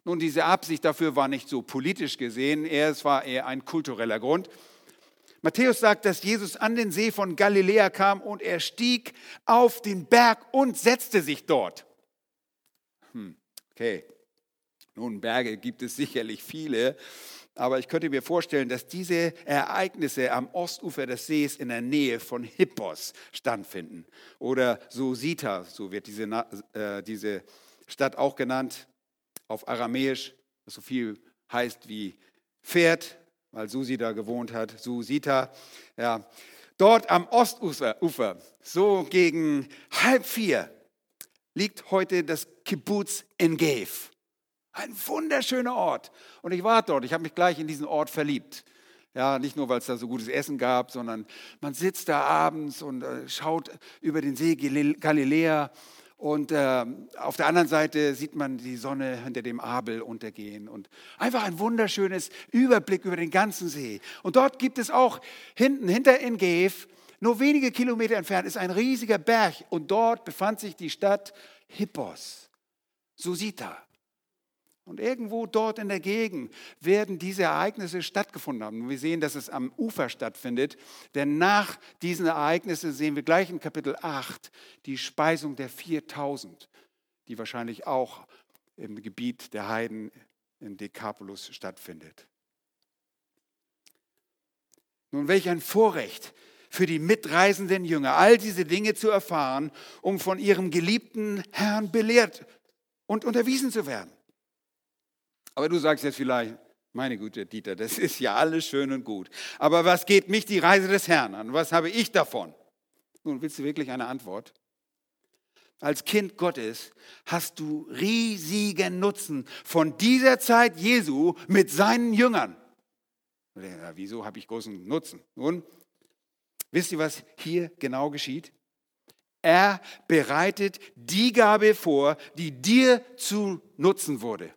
Nun, diese Absicht dafür war nicht so politisch gesehen, es war eher ein kultureller Grund. Matthäus sagt, dass Jesus an den See von Galiläa kam und er stieg auf den Berg und setzte sich dort. Hm, okay, nun, Berge gibt es sicherlich viele, aber ich könnte mir vorstellen, dass diese Ereignisse am Ostufer des Sees in der Nähe von Hippos stattfinden. Oder Susita, so wird diese, äh, diese Stadt auch genannt, auf Aramäisch, was so viel heißt wie Pferd weil Susi da gewohnt hat, Susita. Ja. Dort am Ostufer, so gegen halb vier, liegt heute das Kibbutz Engev. Ein wunderschöner Ort. Und ich war dort, ich habe mich gleich in diesen Ort verliebt. Ja, nicht nur, weil es da so gutes Essen gab, sondern man sitzt da abends und äh, schaut über den See Galiläa und äh, auf der anderen Seite sieht man die Sonne hinter dem Abel untergehen. Und einfach ein wunderschönes Überblick über den ganzen See. Und dort gibt es auch hinten, hinter Ingev, nur wenige Kilometer entfernt, ist ein riesiger Berg. Und dort befand sich die Stadt Hippos, Susita. Und irgendwo dort in der Gegend werden diese Ereignisse stattgefunden haben. Wir sehen, dass es am Ufer stattfindet, denn nach diesen Ereignissen sehen wir gleich in Kapitel 8 die Speisung der 4000, die wahrscheinlich auch im Gebiet der Heiden in Dekapolus stattfindet. Nun, welch ein Vorrecht für die mitreisenden Jünger, all diese Dinge zu erfahren, um von ihrem geliebten Herrn belehrt und unterwiesen zu werden. Aber du sagst jetzt vielleicht, meine Güte, Dieter, das ist ja alles schön und gut. Aber was geht mich die Reise des Herrn an? Was habe ich davon? Nun, willst du wirklich eine Antwort? Als Kind Gottes hast du riesigen Nutzen von dieser Zeit Jesu mit seinen Jüngern. Ja, wieso habe ich großen Nutzen? Nun, wisst ihr, was hier genau geschieht? Er bereitet die Gabe vor, die dir zu Nutzen wurde.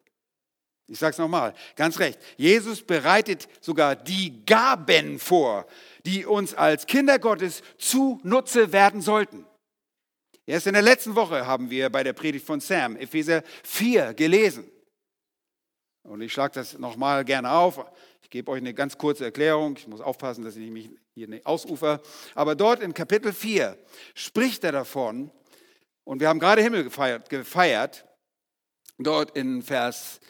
Ich sage es nochmal, ganz recht. Jesus bereitet sogar die Gaben vor, die uns als Kinder Gottes zunutze werden sollten. Erst in der letzten Woche haben wir bei der Predigt von Sam Epheser 4 gelesen. Und ich schlage das nochmal gerne auf. Ich gebe euch eine ganz kurze Erklärung. Ich muss aufpassen, dass ich mich hier nicht ausufer. Aber dort in Kapitel 4 spricht er davon, und wir haben gerade Himmel gefeiert, gefeiert dort in Vers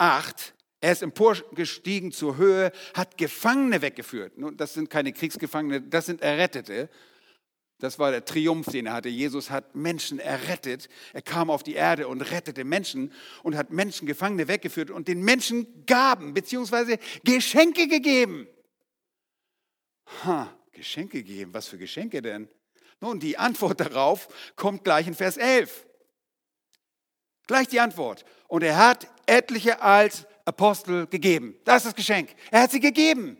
8, er ist emporgestiegen zur Höhe, hat Gefangene weggeführt. Nun, das sind keine Kriegsgefangene, das sind Errettete. Das war der Triumph, den er hatte. Jesus hat Menschen errettet. Er kam auf die Erde und rettete Menschen und hat Menschen, Gefangene weggeführt und den Menschen Gaben bzw. Geschenke gegeben. Ha, Geschenke gegeben. Was für Geschenke denn? Nun, die Antwort darauf kommt gleich in Vers 11. Gleich die Antwort. Und er hat etliche als Apostel gegeben. Das ist das Geschenk. Er hat sie gegeben.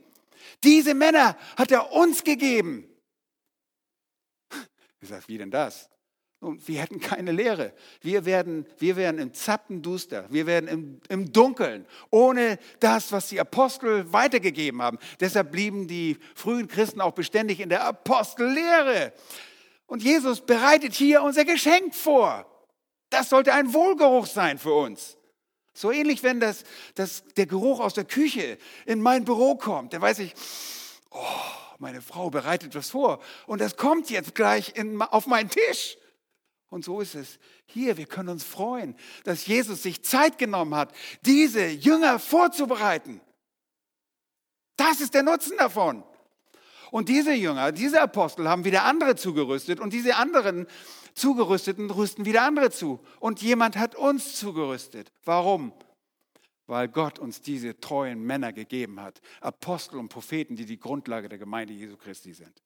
Diese Männer hat er uns gegeben. Ich sage, wie denn das? Und wir hätten keine Lehre. Wir werden, wir werden im Zappenduster, wir werden im, im Dunkeln, ohne das, was die Apostel weitergegeben haben. Deshalb blieben die frühen Christen auch beständig in der Apostellehre. Und Jesus bereitet hier unser Geschenk vor. Das sollte ein Wohlgeruch sein für uns. So ähnlich, wenn das, das, der Geruch aus der Küche in mein Büro kommt, dann weiß ich, oh, meine Frau bereitet was vor und das kommt jetzt gleich in, auf meinen Tisch. Und so ist es. Hier, wir können uns freuen, dass Jesus sich Zeit genommen hat, diese Jünger vorzubereiten. Das ist der Nutzen davon. Und diese Jünger, diese Apostel haben wieder andere zugerüstet und diese anderen Zugerüsteten rüsten wieder andere zu. Und jemand hat uns zugerüstet. Warum? Weil Gott uns diese treuen Männer gegeben hat. Apostel und Propheten, die die Grundlage der Gemeinde Jesu Christi sind.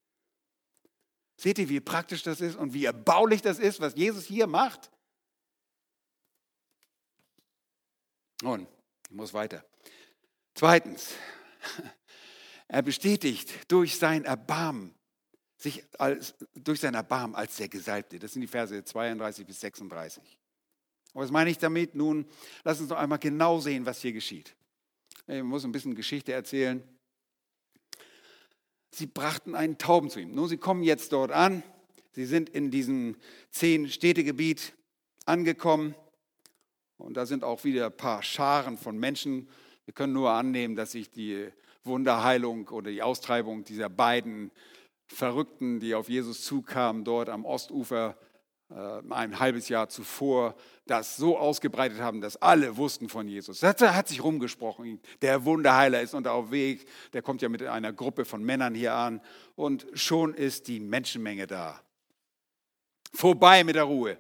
Seht ihr, wie praktisch das ist und wie erbaulich das ist, was Jesus hier macht? Nun, ich muss weiter. Zweitens, *laughs* er bestätigt durch sein Erbarmen sich als, durch sein Erbarmen als der Gesalbte. Das sind die Verse 32 bis 36. was meine ich damit? Nun, lass uns noch einmal genau sehen, was hier geschieht. Ich muss ein bisschen Geschichte erzählen. Sie brachten einen Tauben zu ihm. Nun, sie kommen jetzt dort an. Sie sind in diesem zehn Städtegebiet angekommen. Und da sind auch wieder ein paar Scharen von Menschen. Wir können nur annehmen, dass sich die Wunderheilung oder die Austreibung dieser beiden Verrückten, die auf Jesus zukamen, dort am Ostufer äh, ein halbes Jahr zuvor, das so ausgebreitet haben, dass alle wussten von Jesus. Das hat sich rumgesprochen. Der Wunderheiler ist unter auf Weg. Der kommt ja mit einer Gruppe von Männern hier an. Und schon ist die Menschenmenge da. Vorbei mit der Ruhe.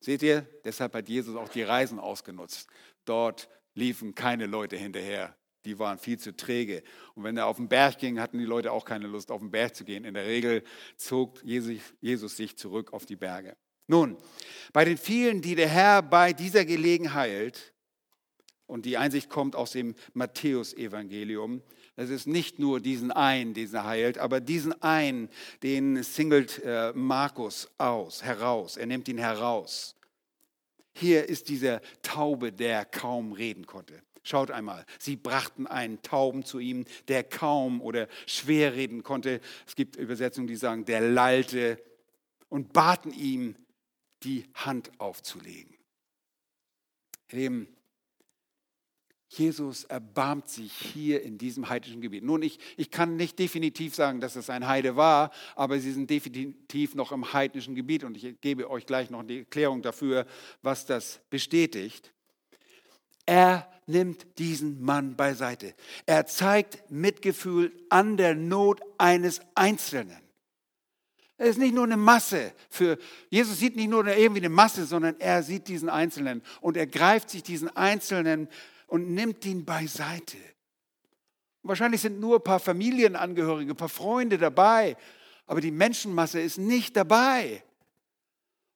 Seht ihr? Deshalb hat Jesus auch die Reisen ausgenutzt. Dort liefen keine Leute hinterher die waren viel zu träge. Und wenn er auf den Berg ging, hatten die Leute auch keine Lust, auf den Berg zu gehen. In der Regel zog Jesus sich zurück auf die Berge. Nun, bei den vielen, die der Herr bei dieser Gelegenheit heilt, und die Einsicht kommt aus dem Matthäusevangelium, es ist nicht nur diesen einen, den er heilt, aber diesen einen, den singelt äh, Markus aus, heraus. Er nimmt ihn heraus. Hier ist dieser Taube, der kaum reden konnte. Schaut einmal, sie brachten einen Tauben zu ihm, der kaum oder schwer reden konnte. Es gibt Übersetzungen, die sagen, der lallte und baten ihm, die Hand aufzulegen. Eben, Jesus erbarmt sich hier in diesem heidnischen Gebiet. Nun, ich, ich kann nicht definitiv sagen, dass es ein Heide war, aber sie sind definitiv noch im heidnischen Gebiet und ich gebe euch gleich noch die Erklärung dafür, was das bestätigt. Er nimmt diesen Mann beiseite. Er zeigt Mitgefühl an der Not eines Einzelnen. Er ist nicht nur eine Masse. Für Jesus sieht nicht nur irgendwie eine Masse, sondern er sieht diesen Einzelnen und er greift sich diesen Einzelnen und nimmt ihn beiseite. Wahrscheinlich sind nur ein paar Familienangehörige, ein paar Freunde dabei, aber die Menschenmasse ist nicht dabei.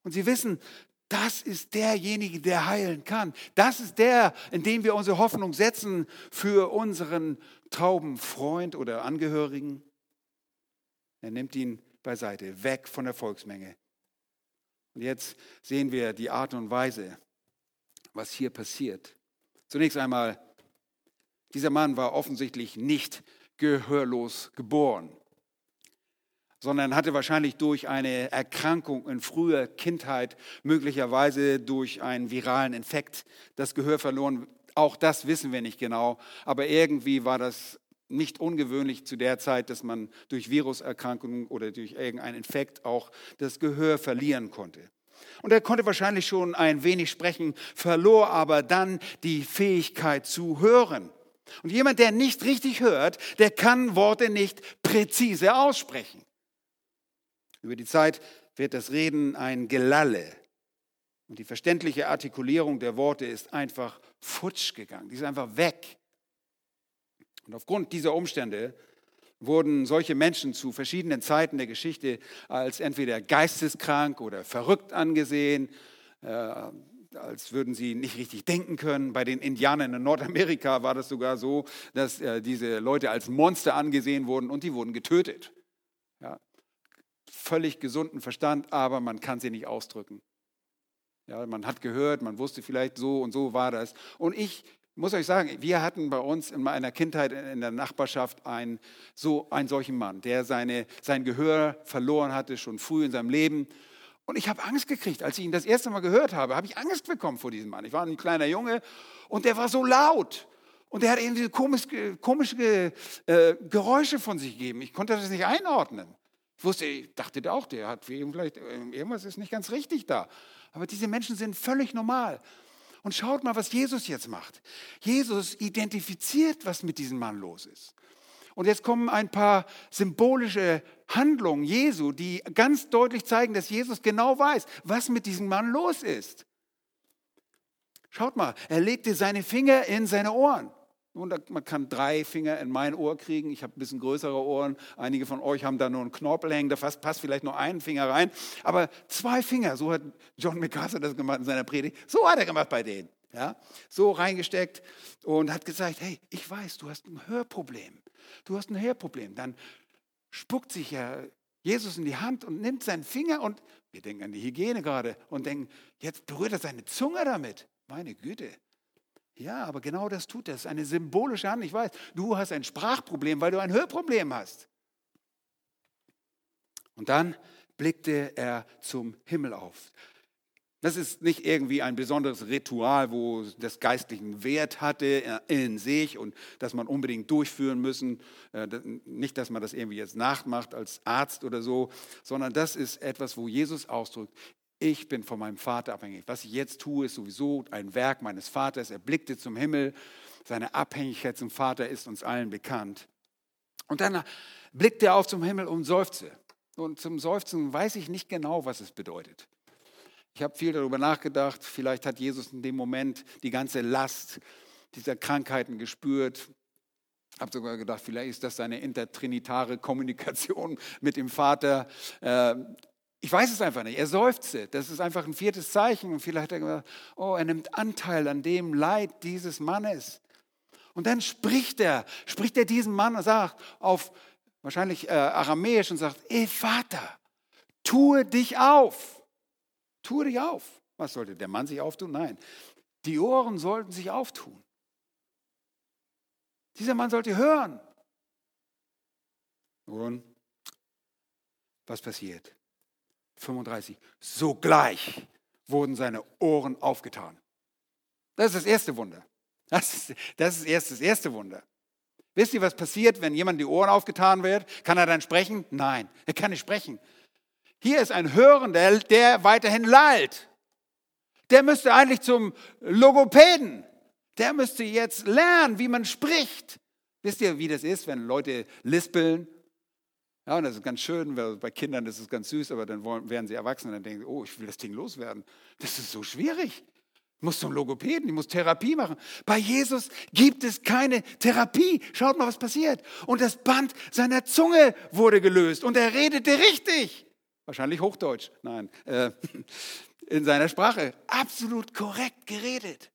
Und Sie wissen, das ist derjenige, der heilen kann. Das ist der, in dem wir unsere Hoffnung setzen für unseren tauben Freund oder Angehörigen. Er nimmt ihn beiseite, weg von der Volksmenge. Und jetzt sehen wir die Art und Weise, was hier passiert. Zunächst einmal, dieser Mann war offensichtlich nicht gehörlos geboren sondern hatte wahrscheinlich durch eine Erkrankung in früher Kindheit, möglicherweise durch einen viralen Infekt, das Gehör verloren. Auch das wissen wir nicht genau, aber irgendwie war das nicht ungewöhnlich zu der Zeit, dass man durch Viruserkrankungen oder durch irgendeinen Infekt auch das Gehör verlieren konnte. Und er konnte wahrscheinlich schon ein wenig sprechen, verlor aber dann die Fähigkeit zu hören. Und jemand, der nicht richtig hört, der kann Worte nicht präzise aussprechen. Über die Zeit wird das Reden ein Gelalle. Und die verständliche Artikulierung der Worte ist einfach futsch gegangen. Die ist einfach weg. Und aufgrund dieser Umstände wurden solche Menschen zu verschiedenen Zeiten der Geschichte als entweder geisteskrank oder verrückt angesehen, äh, als würden sie nicht richtig denken können. Bei den Indianern in Nordamerika war das sogar so, dass äh, diese Leute als Monster angesehen wurden und die wurden getötet. Völlig gesunden Verstand, aber man kann sie nicht ausdrücken. Ja, man hat gehört, man wusste vielleicht so und so war das. Und ich muss euch sagen, wir hatten bei uns in meiner Kindheit in der Nachbarschaft einen, so, einen solchen Mann, der seine, sein Gehör verloren hatte, schon früh in seinem Leben. Und ich habe Angst gekriegt, als ich ihn das erste Mal gehört habe, habe ich Angst bekommen vor diesem Mann. Ich war ein kleiner Junge und der war so laut. Und der hat irgendwie komische, komische äh, Geräusche von sich gegeben. Ich konnte das nicht einordnen. Ich wusste, ich dachte auch, der hat vielleicht, irgendwas ist nicht ganz richtig da. Aber diese Menschen sind völlig normal. Und schaut mal, was Jesus jetzt macht. Jesus identifiziert, was mit diesem Mann los ist. Und jetzt kommen ein paar symbolische Handlungen Jesu, die ganz deutlich zeigen, dass Jesus genau weiß, was mit diesem Mann los ist. Schaut mal, er legte seine Finger in seine Ohren. Man kann drei Finger in mein Ohr kriegen. Ich habe ein bisschen größere Ohren. Einige von euch haben da nur einen Knorpel hängen. Da passt vielleicht nur einen Finger rein. Aber zwei Finger, so hat John MacArthur das gemacht in seiner Predigt. So hat er gemacht bei denen. Ja? So reingesteckt und hat gesagt, hey, ich weiß, du hast ein Hörproblem. Du hast ein Hörproblem. Dann spuckt sich ja Jesus in die Hand und nimmt seinen Finger und wir denken an die Hygiene gerade und denken, jetzt berührt er seine Zunge damit. Meine Güte. Ja, aber genau das tut er. Das eine symbolische Hand. Ich weiß, du hast ein Sprachproblem, weil du ein Hörproblem hast. Und dann blickte er zum Himmel auf. Das ist nicht irgendwie ein besonderes Ritual, wo das geistlichen Wert hatte in sich und das man unbedingt durchführen müssen. Äh, nicht, dass man das irgendwie jetzt nachmacht als Arzt oder so, sondern das ist etwas, wo Jesus ausdrückt, ich bin von meinem Vater abhängig. Was ich jetzt tue, ist sowieso ein Werk meines Vaters. Er blickte zum Himmel. Seine Abhängigkeit zum Vater ist uns allen bekannt. Und dann blickte er auf zum Himmel und seufzte. Und zum Seufzen weiß ich nicht genau, was es bedeutet. Ich habe viel darüber nachgedacht. Vielleicht hat Jesus in dem Moment die ganze Last dieser Krankheiten gespürt. Ich habe sogar gedacht, vielleicht ist das seine intertrinitare Kommunikation mit dem Vater. Ich weiß es einfach nicht. Er seufzte. Das ist einfach ein viertes Zeichen. Und vielleicht hat er gesagt, oh, er nimmt Anteil an dem Leid dieses Mannes. Und dann spricht er, spricht er diesen Mann und sagt auf wahrscheinlich äh, Aramäisch und sagt, ey Vater, tue dich auf. Tue dich auf. Was sollte der Mann sich auftun? Nein. Die Ohren sollten sich auftun. Dieser Mann sollte hören. Nun, was passiert? 35. Sogleich wurden seine Ohren aufgetan. Das ist das erste Wunder. Das ist das, ist erst das erste Wunder. Wisst ihr, was passiert, wenn jemand die Ohren aufgetan wird? Kann er dann sprechen? Nein, er kann nicht sprechen. Hier ist ein Hörender, der weiterhin lallt. Der müsste eigentlich zum Logopäden. Der müsste jetzt lernen, wie man spricht. Wisst ihr, wie das ist, wenn Leute lispeln? Ja, und das ist ganz schön, weil bei Kindern ist es ganz süß, aber dann werden sie erwachsen und dann denken sie, oh, ich will das Ding loswerden. Das ist so schwierig. Ich muss zum Logopäden, ich muss Therapie machen. Bei Jesus gibt es keine Therapie. Schaut mal, was passiert. Und das Band seiner Zunge wurde gelöst und er redete richtig. Wahrscheinlich Hochdeutsch, nein, äh, *laughs* in seiner Sprache. Absolut korrekt geredet.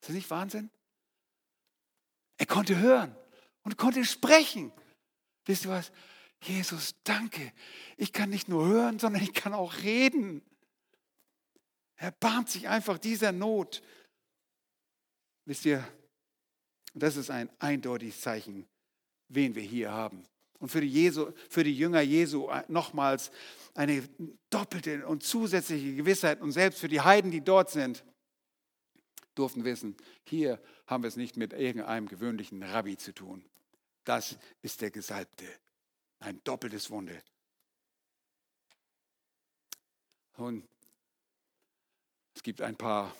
Ist das nicht Wahnsinn? Er konnte hören und konnte sprechen. Wisst ihr was? Jesus, danke. Ich kann nicht nur hören, sondern ich kann auch reden. Er bahnt sich einfach dieser Not. Wisst ihr, das ist ein eindeutiges Zeichen, wen wir hier haben und für die, Jesu, für die Jünger Jesu nochmals eine doppelte und zusätzliche Gewissheit und selbst für die Heiden, die dort sind, durften wissen, hier haben wir es nicht mit irgendeinem gewöhnlichen Rabbi zu tun. Das ist der Gesalbte. Ein doppeltes Wunder. Und es gibt ein paar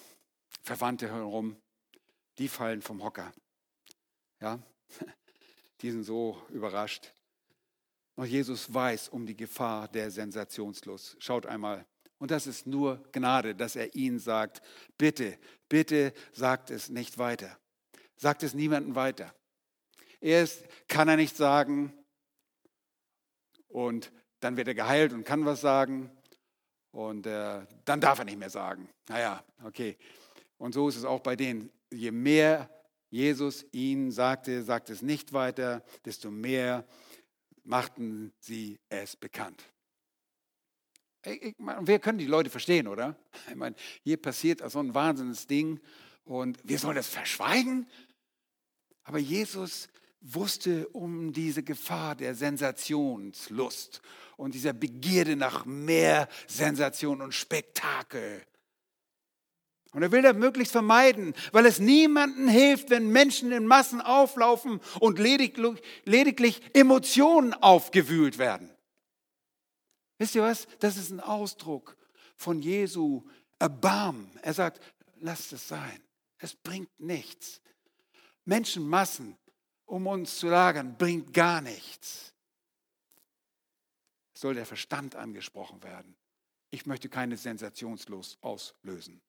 Verwandte herum, die fallen vom Hocker. Ja, *laughs* die sind so überrascht. Noch Jesus weiß um die Gefahr der Sensationslust. Schaut einmal. Und das ist nur Gnade, dass er ihnen sagt, bitte, bitte sagt es nicht weiter. Sagt es niemandem weiter. Erst kann er nicht sagen und dann wird er geheilt und kann was sagen und äh, dann darf er nicht mehr sagen. Naja, okay. Und so ist es auch bei denen. Je mehr Jesus ihnen sagte, sagt es nicht weiter, desto mehr machten sie es bekannt. Ich meine, wir können die Leute verstehen, oder? *laughs* Ich meine, hier passiert so ein wahnsinniges Ding und wir sollen das verschweigen. Aber Jesus wusste um diese Gefahr der Sensationslust und dieser Begierde nach mehr Sensation und Spektakel. Und er will das möglichst vermeiden, weil es niemandem hilft, wenn Menschen in Massen auflaufen und lediglich, lediglich Emotionen aufgewühlt werden. Wisst ihr was? Das ist ein Ausdruck von Jesu Erbarmen. Er sagt, lasst es sein. Es bringt nichts. Menschenmassen um uns zu lagern, bringt gar nichts. Soll der Verstand angesprochen werden. Ich möchte keine Sensationslust auslösen.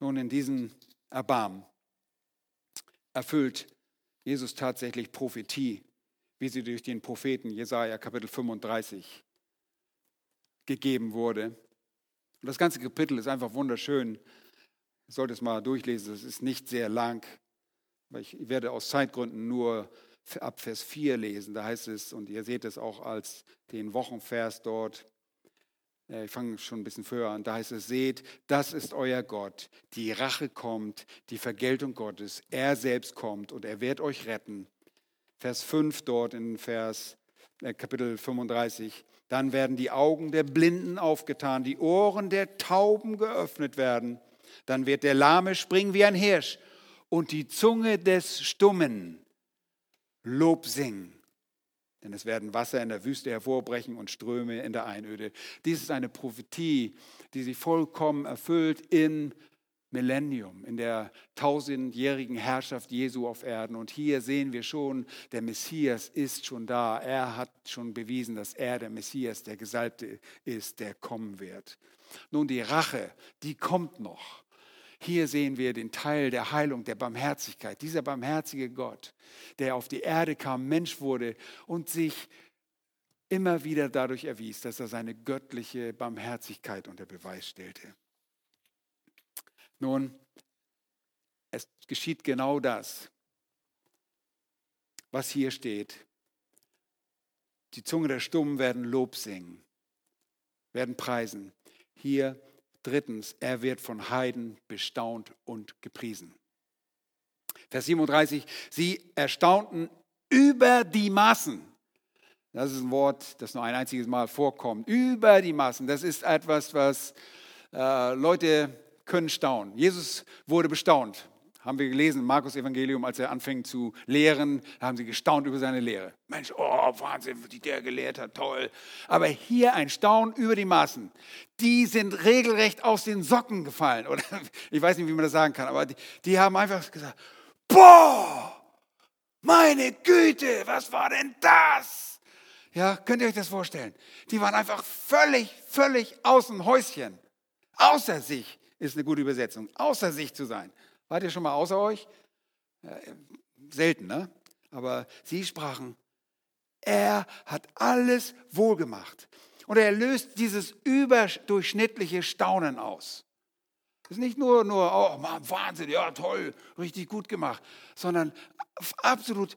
Nun, in diesem Erbarmen erfüllt Jesus tatsächlich Prophetie, wie sie durch den Propheten Jesaja Kapitel 35 gegeben wurde. Und das ganze Kapitel ist einfach wunderschön. Ich sollte es mal durchlesen, es ist nicht sehr lang, ich werde aus Zeitgründen nur ab Vers 4 lesen. Da heißt es, und ihr seht es auch als den Wochenvers dort, äh, ich fange schon ein bisschen früher an, da heißt es, seht, das ist euer Gott, die Rache kommt, die Vergeltung Gottes, er selbst kommt und er wird euch retten. Vers 5 dort in Vers äh, Kapitel 35, dann werden die Augen der Blinden aufgetan, die Ohren der Tauben geöffnet werden, dann wird der Lahme springen wie ein Hirsch und die Zunge des Stummen Lob singen. Denn es werden Wasser in der Wüste hervorbrechen und Ströme in der Einöde. Dies ist eine Prophetie, die sich vollkommen erfüllt im Millennium, in der tausendjährigen Herrschaft Jesu auf Erden. Und hier sehen wir schon, der Messias ist schon da. Er hat schon bewiesen, dass er der Messias, der Gesalbte ist, der kommen wird. Nun, die Rache, die kommt noch. Hier sehen wir den Teil der Heilung, der Barmherzigkeit. Dieser barmherzige Gott, der auf die Erde kam, Mensch wurde und sich immer wieder dadurch erwies, dass er seine göttliche Barmherzigkeit unter Beweis stellte. Nun, es geschieht genau das, was hier steht. Die Zunge der Stummen werden Lob singen, werden preisen. Hier Drittens, er wird von Heiden bestaunt und gepriesen. Vers 37, sie erstaunten über die Maßen. Das ist ein Wort, das nur ein einziges Mal vorkommt. Über die Maßen. Das ist etwas, was äh, Leute können staunen. Jesus wurde bestaunt haben wir gelesen Markus Evangelium, als er anfing zu lehren, haben sie gestaunt über seine Lehre. Mensch, oh, Wahnsinn, wie der gelehrt hat, toll. Aber hier ein Staunen über die Maßen. Die sind regelrecht aus den Socken gefallen. Oder ich weiß nicht, wie man das sagen kann, aber die, die haben einfach gesagt, boah, meine Güte, was war denn das? Ja, könnt ihr euch das vorstellen? Die waren einfach völlig, völlig außen Häuschen. Außer sich ist eine gute Übersetzung. Außer sich zu sein. Wart ihr schon mal außer euch? selten, ne? Aber sie sprachen, er hat alles wohlgemacht. Und er löst dieses überdurchschnittliche Staunen aus. Das ist nicht nur, nur oh, Mann, Wahnsinn, ja, toll, richtig gut gemacht, sondern absolut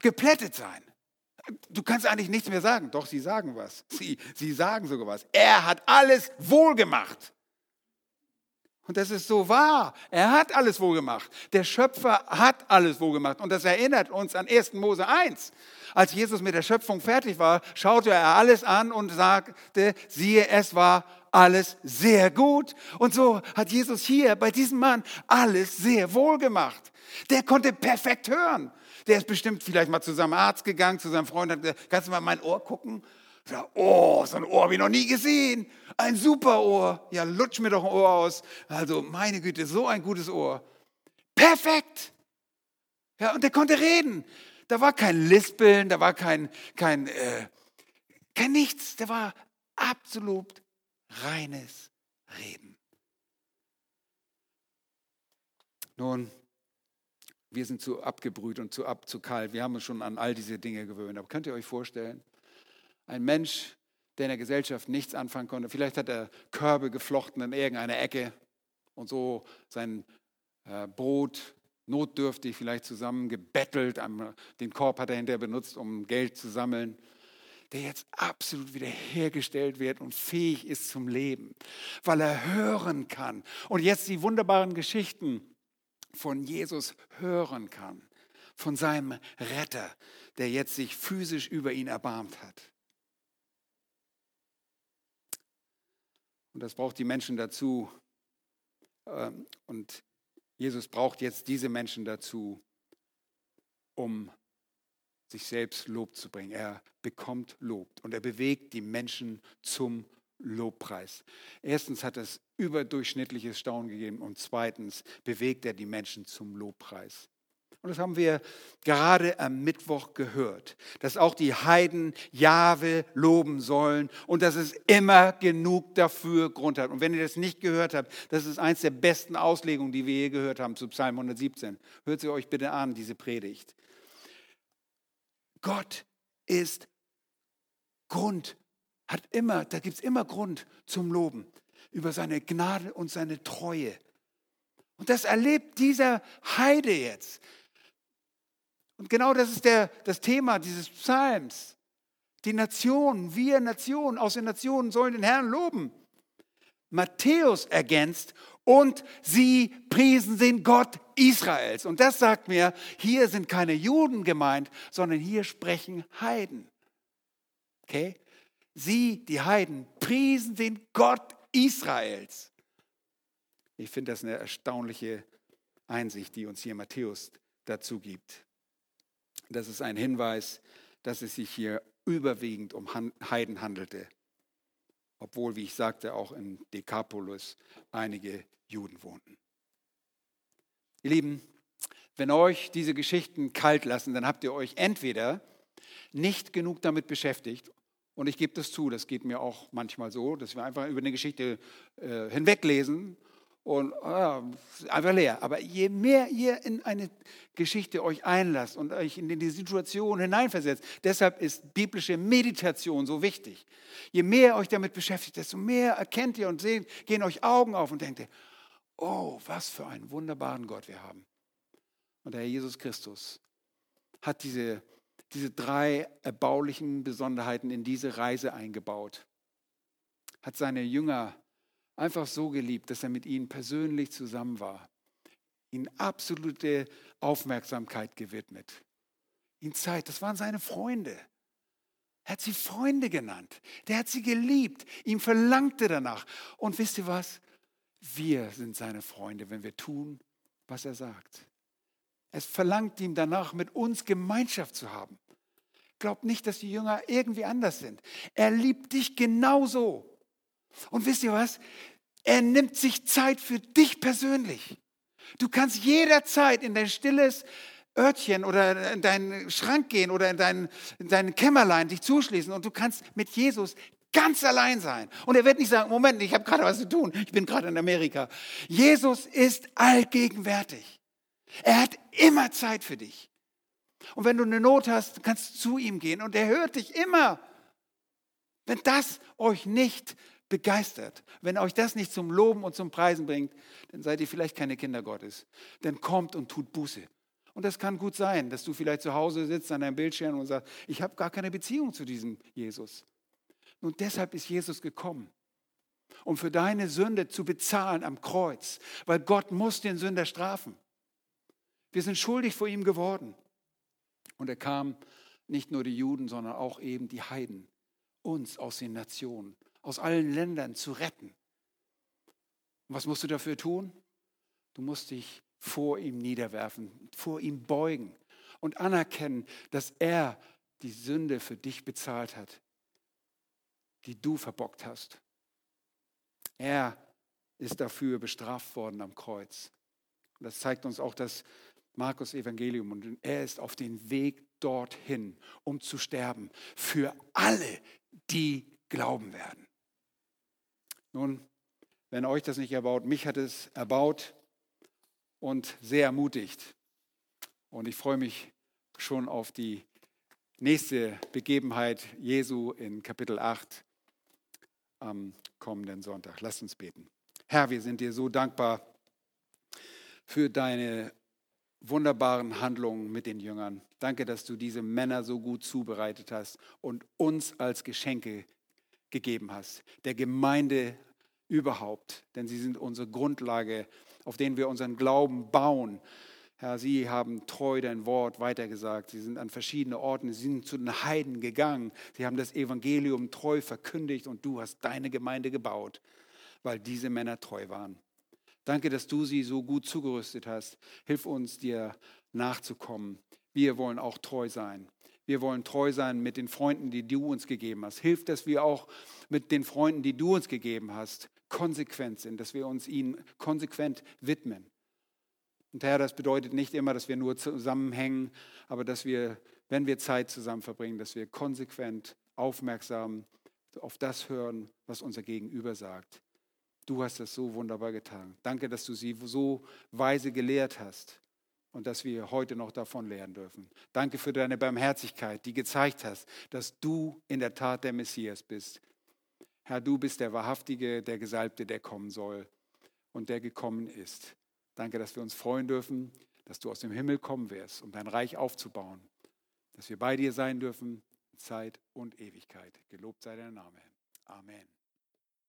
geplättet sein. Du kannst eigentlich nichts mehr sagen. Doch, sie sagen was. Sie, sie sagen sogar was. Er hat alles wohlgemacht. Und das ist so wahr. Er hat alles wohl gemacht. Der Schöpfer hat alles wohl gemacht. Und das erinnert uns an 1. Mose 1. Als Jesus mit der Schöpfung fertig war, schaute er alles an und sagte, siehe, es war alles sehr gut. Und so hat Jesus hier bei diesem Mann alles sehr wohl gemacht. Der konnte perfekt hören. Der ist bestimmt vielleicht mal zu seinem Arzt gegangen, zu seinem Freund, hat gesagt, kannst du mal mein Ohr gucken? Ja, oh, so ein Ohr habe ich noch nie gesehen. Ein super Ohr. Ja, lutsch mir doch ein Ohr aus. Also, meine Güte, so ein gutes Ohr. Perfekt. Ja, und der konnte reden. Da war kein Lispeln, da war kein, kein, äh, kein nichts. Der war absolut reines Reden. Nun, wir sind zu abgebrüht und zu ab, zu kalt. Wir haben uns schon an all diese Dinge gewöhnt. Aber könnt ihr euch vorstellen, ein Mensch, der in der Gesellschaft nichts anfangen konnte. Vielleicht hat er Körbe geflochten in irgendeiner Ecke und so sein äh, Brot notdürftig vielleicht zusammengebettelt. Den Korb hat er hinterher benutzt, um Geld zu sammeln. Der jetzt absolut wiederhergestellt wird und fähig ist zum Leben, weil er hören kann. Und jetzt die wunderbaren Geschichten von Jesus hören kann, von seinem Retter, der jetzt sich physisch über ihn erbarmt hat. Und das braucht die Menschen dazu. Ähm, und Jesus braucht jetzt diese Menschen dazu, um sich selbst Lob zu bringen. Er bekommt Lob und er bewegt die Menschen zum Lobpreis. Erstens hat es überdurchschnittliches Staunen gegeben und zweitens bewegt er die Menschen zum Lobpreis. Und das haben wir gerade am Mittwoch gehört, dass auch die Heiden Jahwe loben sollen und dass es immer genug dafür Grund hat. Und wenn ihr das nicht gehört habt, das ist eins der besten Auslegungen, die wir je gehört haben zu Psalm 117. Hört sie euch bitte an, diese Predigt. Gott ist Grund, hat immer, da gibt es immer Grund zum Loben über seine Gnade und seine Treue. Und das erlebt dieser Heide jetzt. Und genau das ist der, das Thema dieses Psalms. Die Nationen, wir Nationen aus den Nationen sollen den Herrn loben. Matthäus ergänzt, und sie priesen den Gott Israels. Und das sagt mir, hier sind keine Juden gemeint, sondern hier sprechen Heiden. Okay? Sie, die Heiden, priesen den Gott Israels. Ich finde das eine erstaunliche Einsicht, die uns hier Matthäus dazu gibt. Das ist ein Hinweis, dass es sich hier überwiegend um Heiden handelte obwohl, wie ich sagte, auch in Decapolis einige Juden wohnten. Ihr Lieben, wenn euch diese Geschichten kalt lassen, dann habt ihr euch entweder nicht genug damit beschäftigt, und ich gebe das zu, das geht mir auch manchmal so, dass wir einfach über eine Geschichte äh, hinweglesen und ah, einfach leer. Aber je mehr ihr in eine Geschichte euch einlasst und euch in die Situation hineinversetzt, deshalb ist biblische Meditation so wichtig. Je mehr euch damit beschäftigt, desto mehr erkennt ihr und seht, gehen euch Augen auf und denkt ihr, oh, was für einen wunderbaren Gott wir haben. Und der Herr Jesus Christus hat diese, diese drei erbaulichen Besonderheiten in diese Reise eingebaut, hat seine Jünger einfach so geliebt, dass er mit ihnen persönlich zusammen war, ihnen absolute Aufmerksamkeit gewidmet, ihnen Zeit, das waren seine Freunde. Er hat sie Freunde genannt. Der hat sie geliebt. Ihm verlangte danach. Und wisst ihr was? Wir sind seine Freunde, wenn wir tun, was er sagt. Es verlangt ihm danach, mit uns Gemeinschaft zu haben. Glaubt nicht, dass die Jünger irgendwie anders sind. Er liebt dich genauso. Und wisst ihr was? Er nimmt sich Zeit für dich persönlich. Du kannst jederzeit in dein stilles Örtchen oder in deinen Schrank gehen oder in dein, in dein Kämmerlein dich zuschließen und du kannst mit Jesus ganz allein sein. Und er wird nicht sagen, Moment, ich habe gerade was zu tun, ich bin gerade in Amerika. Jesus ist allgegenwärtig. Er hat immer Zeit für dich. Und wenn du eine Not hast, kannst du zu ihm gehen und er hört dich immer. Wenn das euch nicht begeistert. Wenn euch das nicht zum Loben und zum Preisen bringt, dann seid ihr vielleicht keine Kinder Gottes. Dann kommt und tut Buße. Und das kann gut sein, dass du vielleicht zu Hause sitzt an deinem Bildschirm und sagst, ich habe gar keine Beziehung zu diesem Jesus. Und deshalb ist Jesus gekommen, um für deine Sünde zu bezahlen am Kreuz, weil Gott muss den Sünder strafen. Wir sind schuldig vor ihm geworden. Und er kam nicht nur die Juden, sondern auch eben die Heiden, uns aus den Nationen aus allen Ländern zu retten. Und was musst du dafür tun? Du musst dich vor ihm niederwerfen, vor ihm beugen und anerkennen, dass er die Sünde für dich bezahlt hat, die du verbockt hast. Er ist dafür bestraft worden am Kreuz. Das zeigt uns auch das Markus Evangelium. Und er ist auf dem Weg dorthin, um zu sterben, für alle, die glauben werden. Nun, wenn euch das nicht erbaut, mich hat es erbaut und sehr ermutigt. Und ich freue mich schon auf die nächste Begebenheit Jesu in Kapitel 8 am kommenden Sonntag. Lasst uns beten. Herr, wir sind dir so dankbar für deine wunderbaren Handlungen mit den Jüngern. Danke, dass du diese Männer so gut zubereitet hast und uns als Geschenke gegeben hast, der Gemeinde überhaupt, denn sie sind unsere Grundlage, auf denen wir unseren Glauben bauen. Herr, Sie haben treu dein Wort weitergesagt. Sie sind an verschiedene Orte, Sie sind zu den Heiden gegangen. Sie haben das Evangelium treu verkündigt und du hast deine Gemeinde gebaut, weil diese Männer treu waren. Danke, dass du sie so gut zugerüstet hast. Hilf uns, dir nachzukommen. Wir wollen auch treu sein. Wir wollen treu sein mit den Freunden, die du uns gegeben hast. Hilf, dass wir auch mit den Freunden, die du uns gegeben hast, konsequent sind, dass wir uns ihnen konsequent widmen. Und Herr, das bedeutet nicht immer, dass wir nur zusammenhängen, aber dass wir, wenn wir Zeit zusammen verbringen, dass wir konsequent, aufmerksam auf das hören, was unser Gegenüber sagt. Du hast das so wunderbar getan. Danke, dass du sie so weise gelehrt hast und dass wir heute noch davon lernen dürfen. Danke für deine Barmherzigkeit, die gezeigt hast, dass du in der Tat der Messias bist. Herr, du bist der Wahrhaftige, der Gesalbte, der kommen soll und der gekommen ist. Danke, dass wir uns freuen dürfen. dass du aus dem Himmel kommen wirst, um dein Reich aufzubauen, dass wir bei dir sein dürfen, Zeit und Ewigkeit. Gelobt sei dein Name. Amen.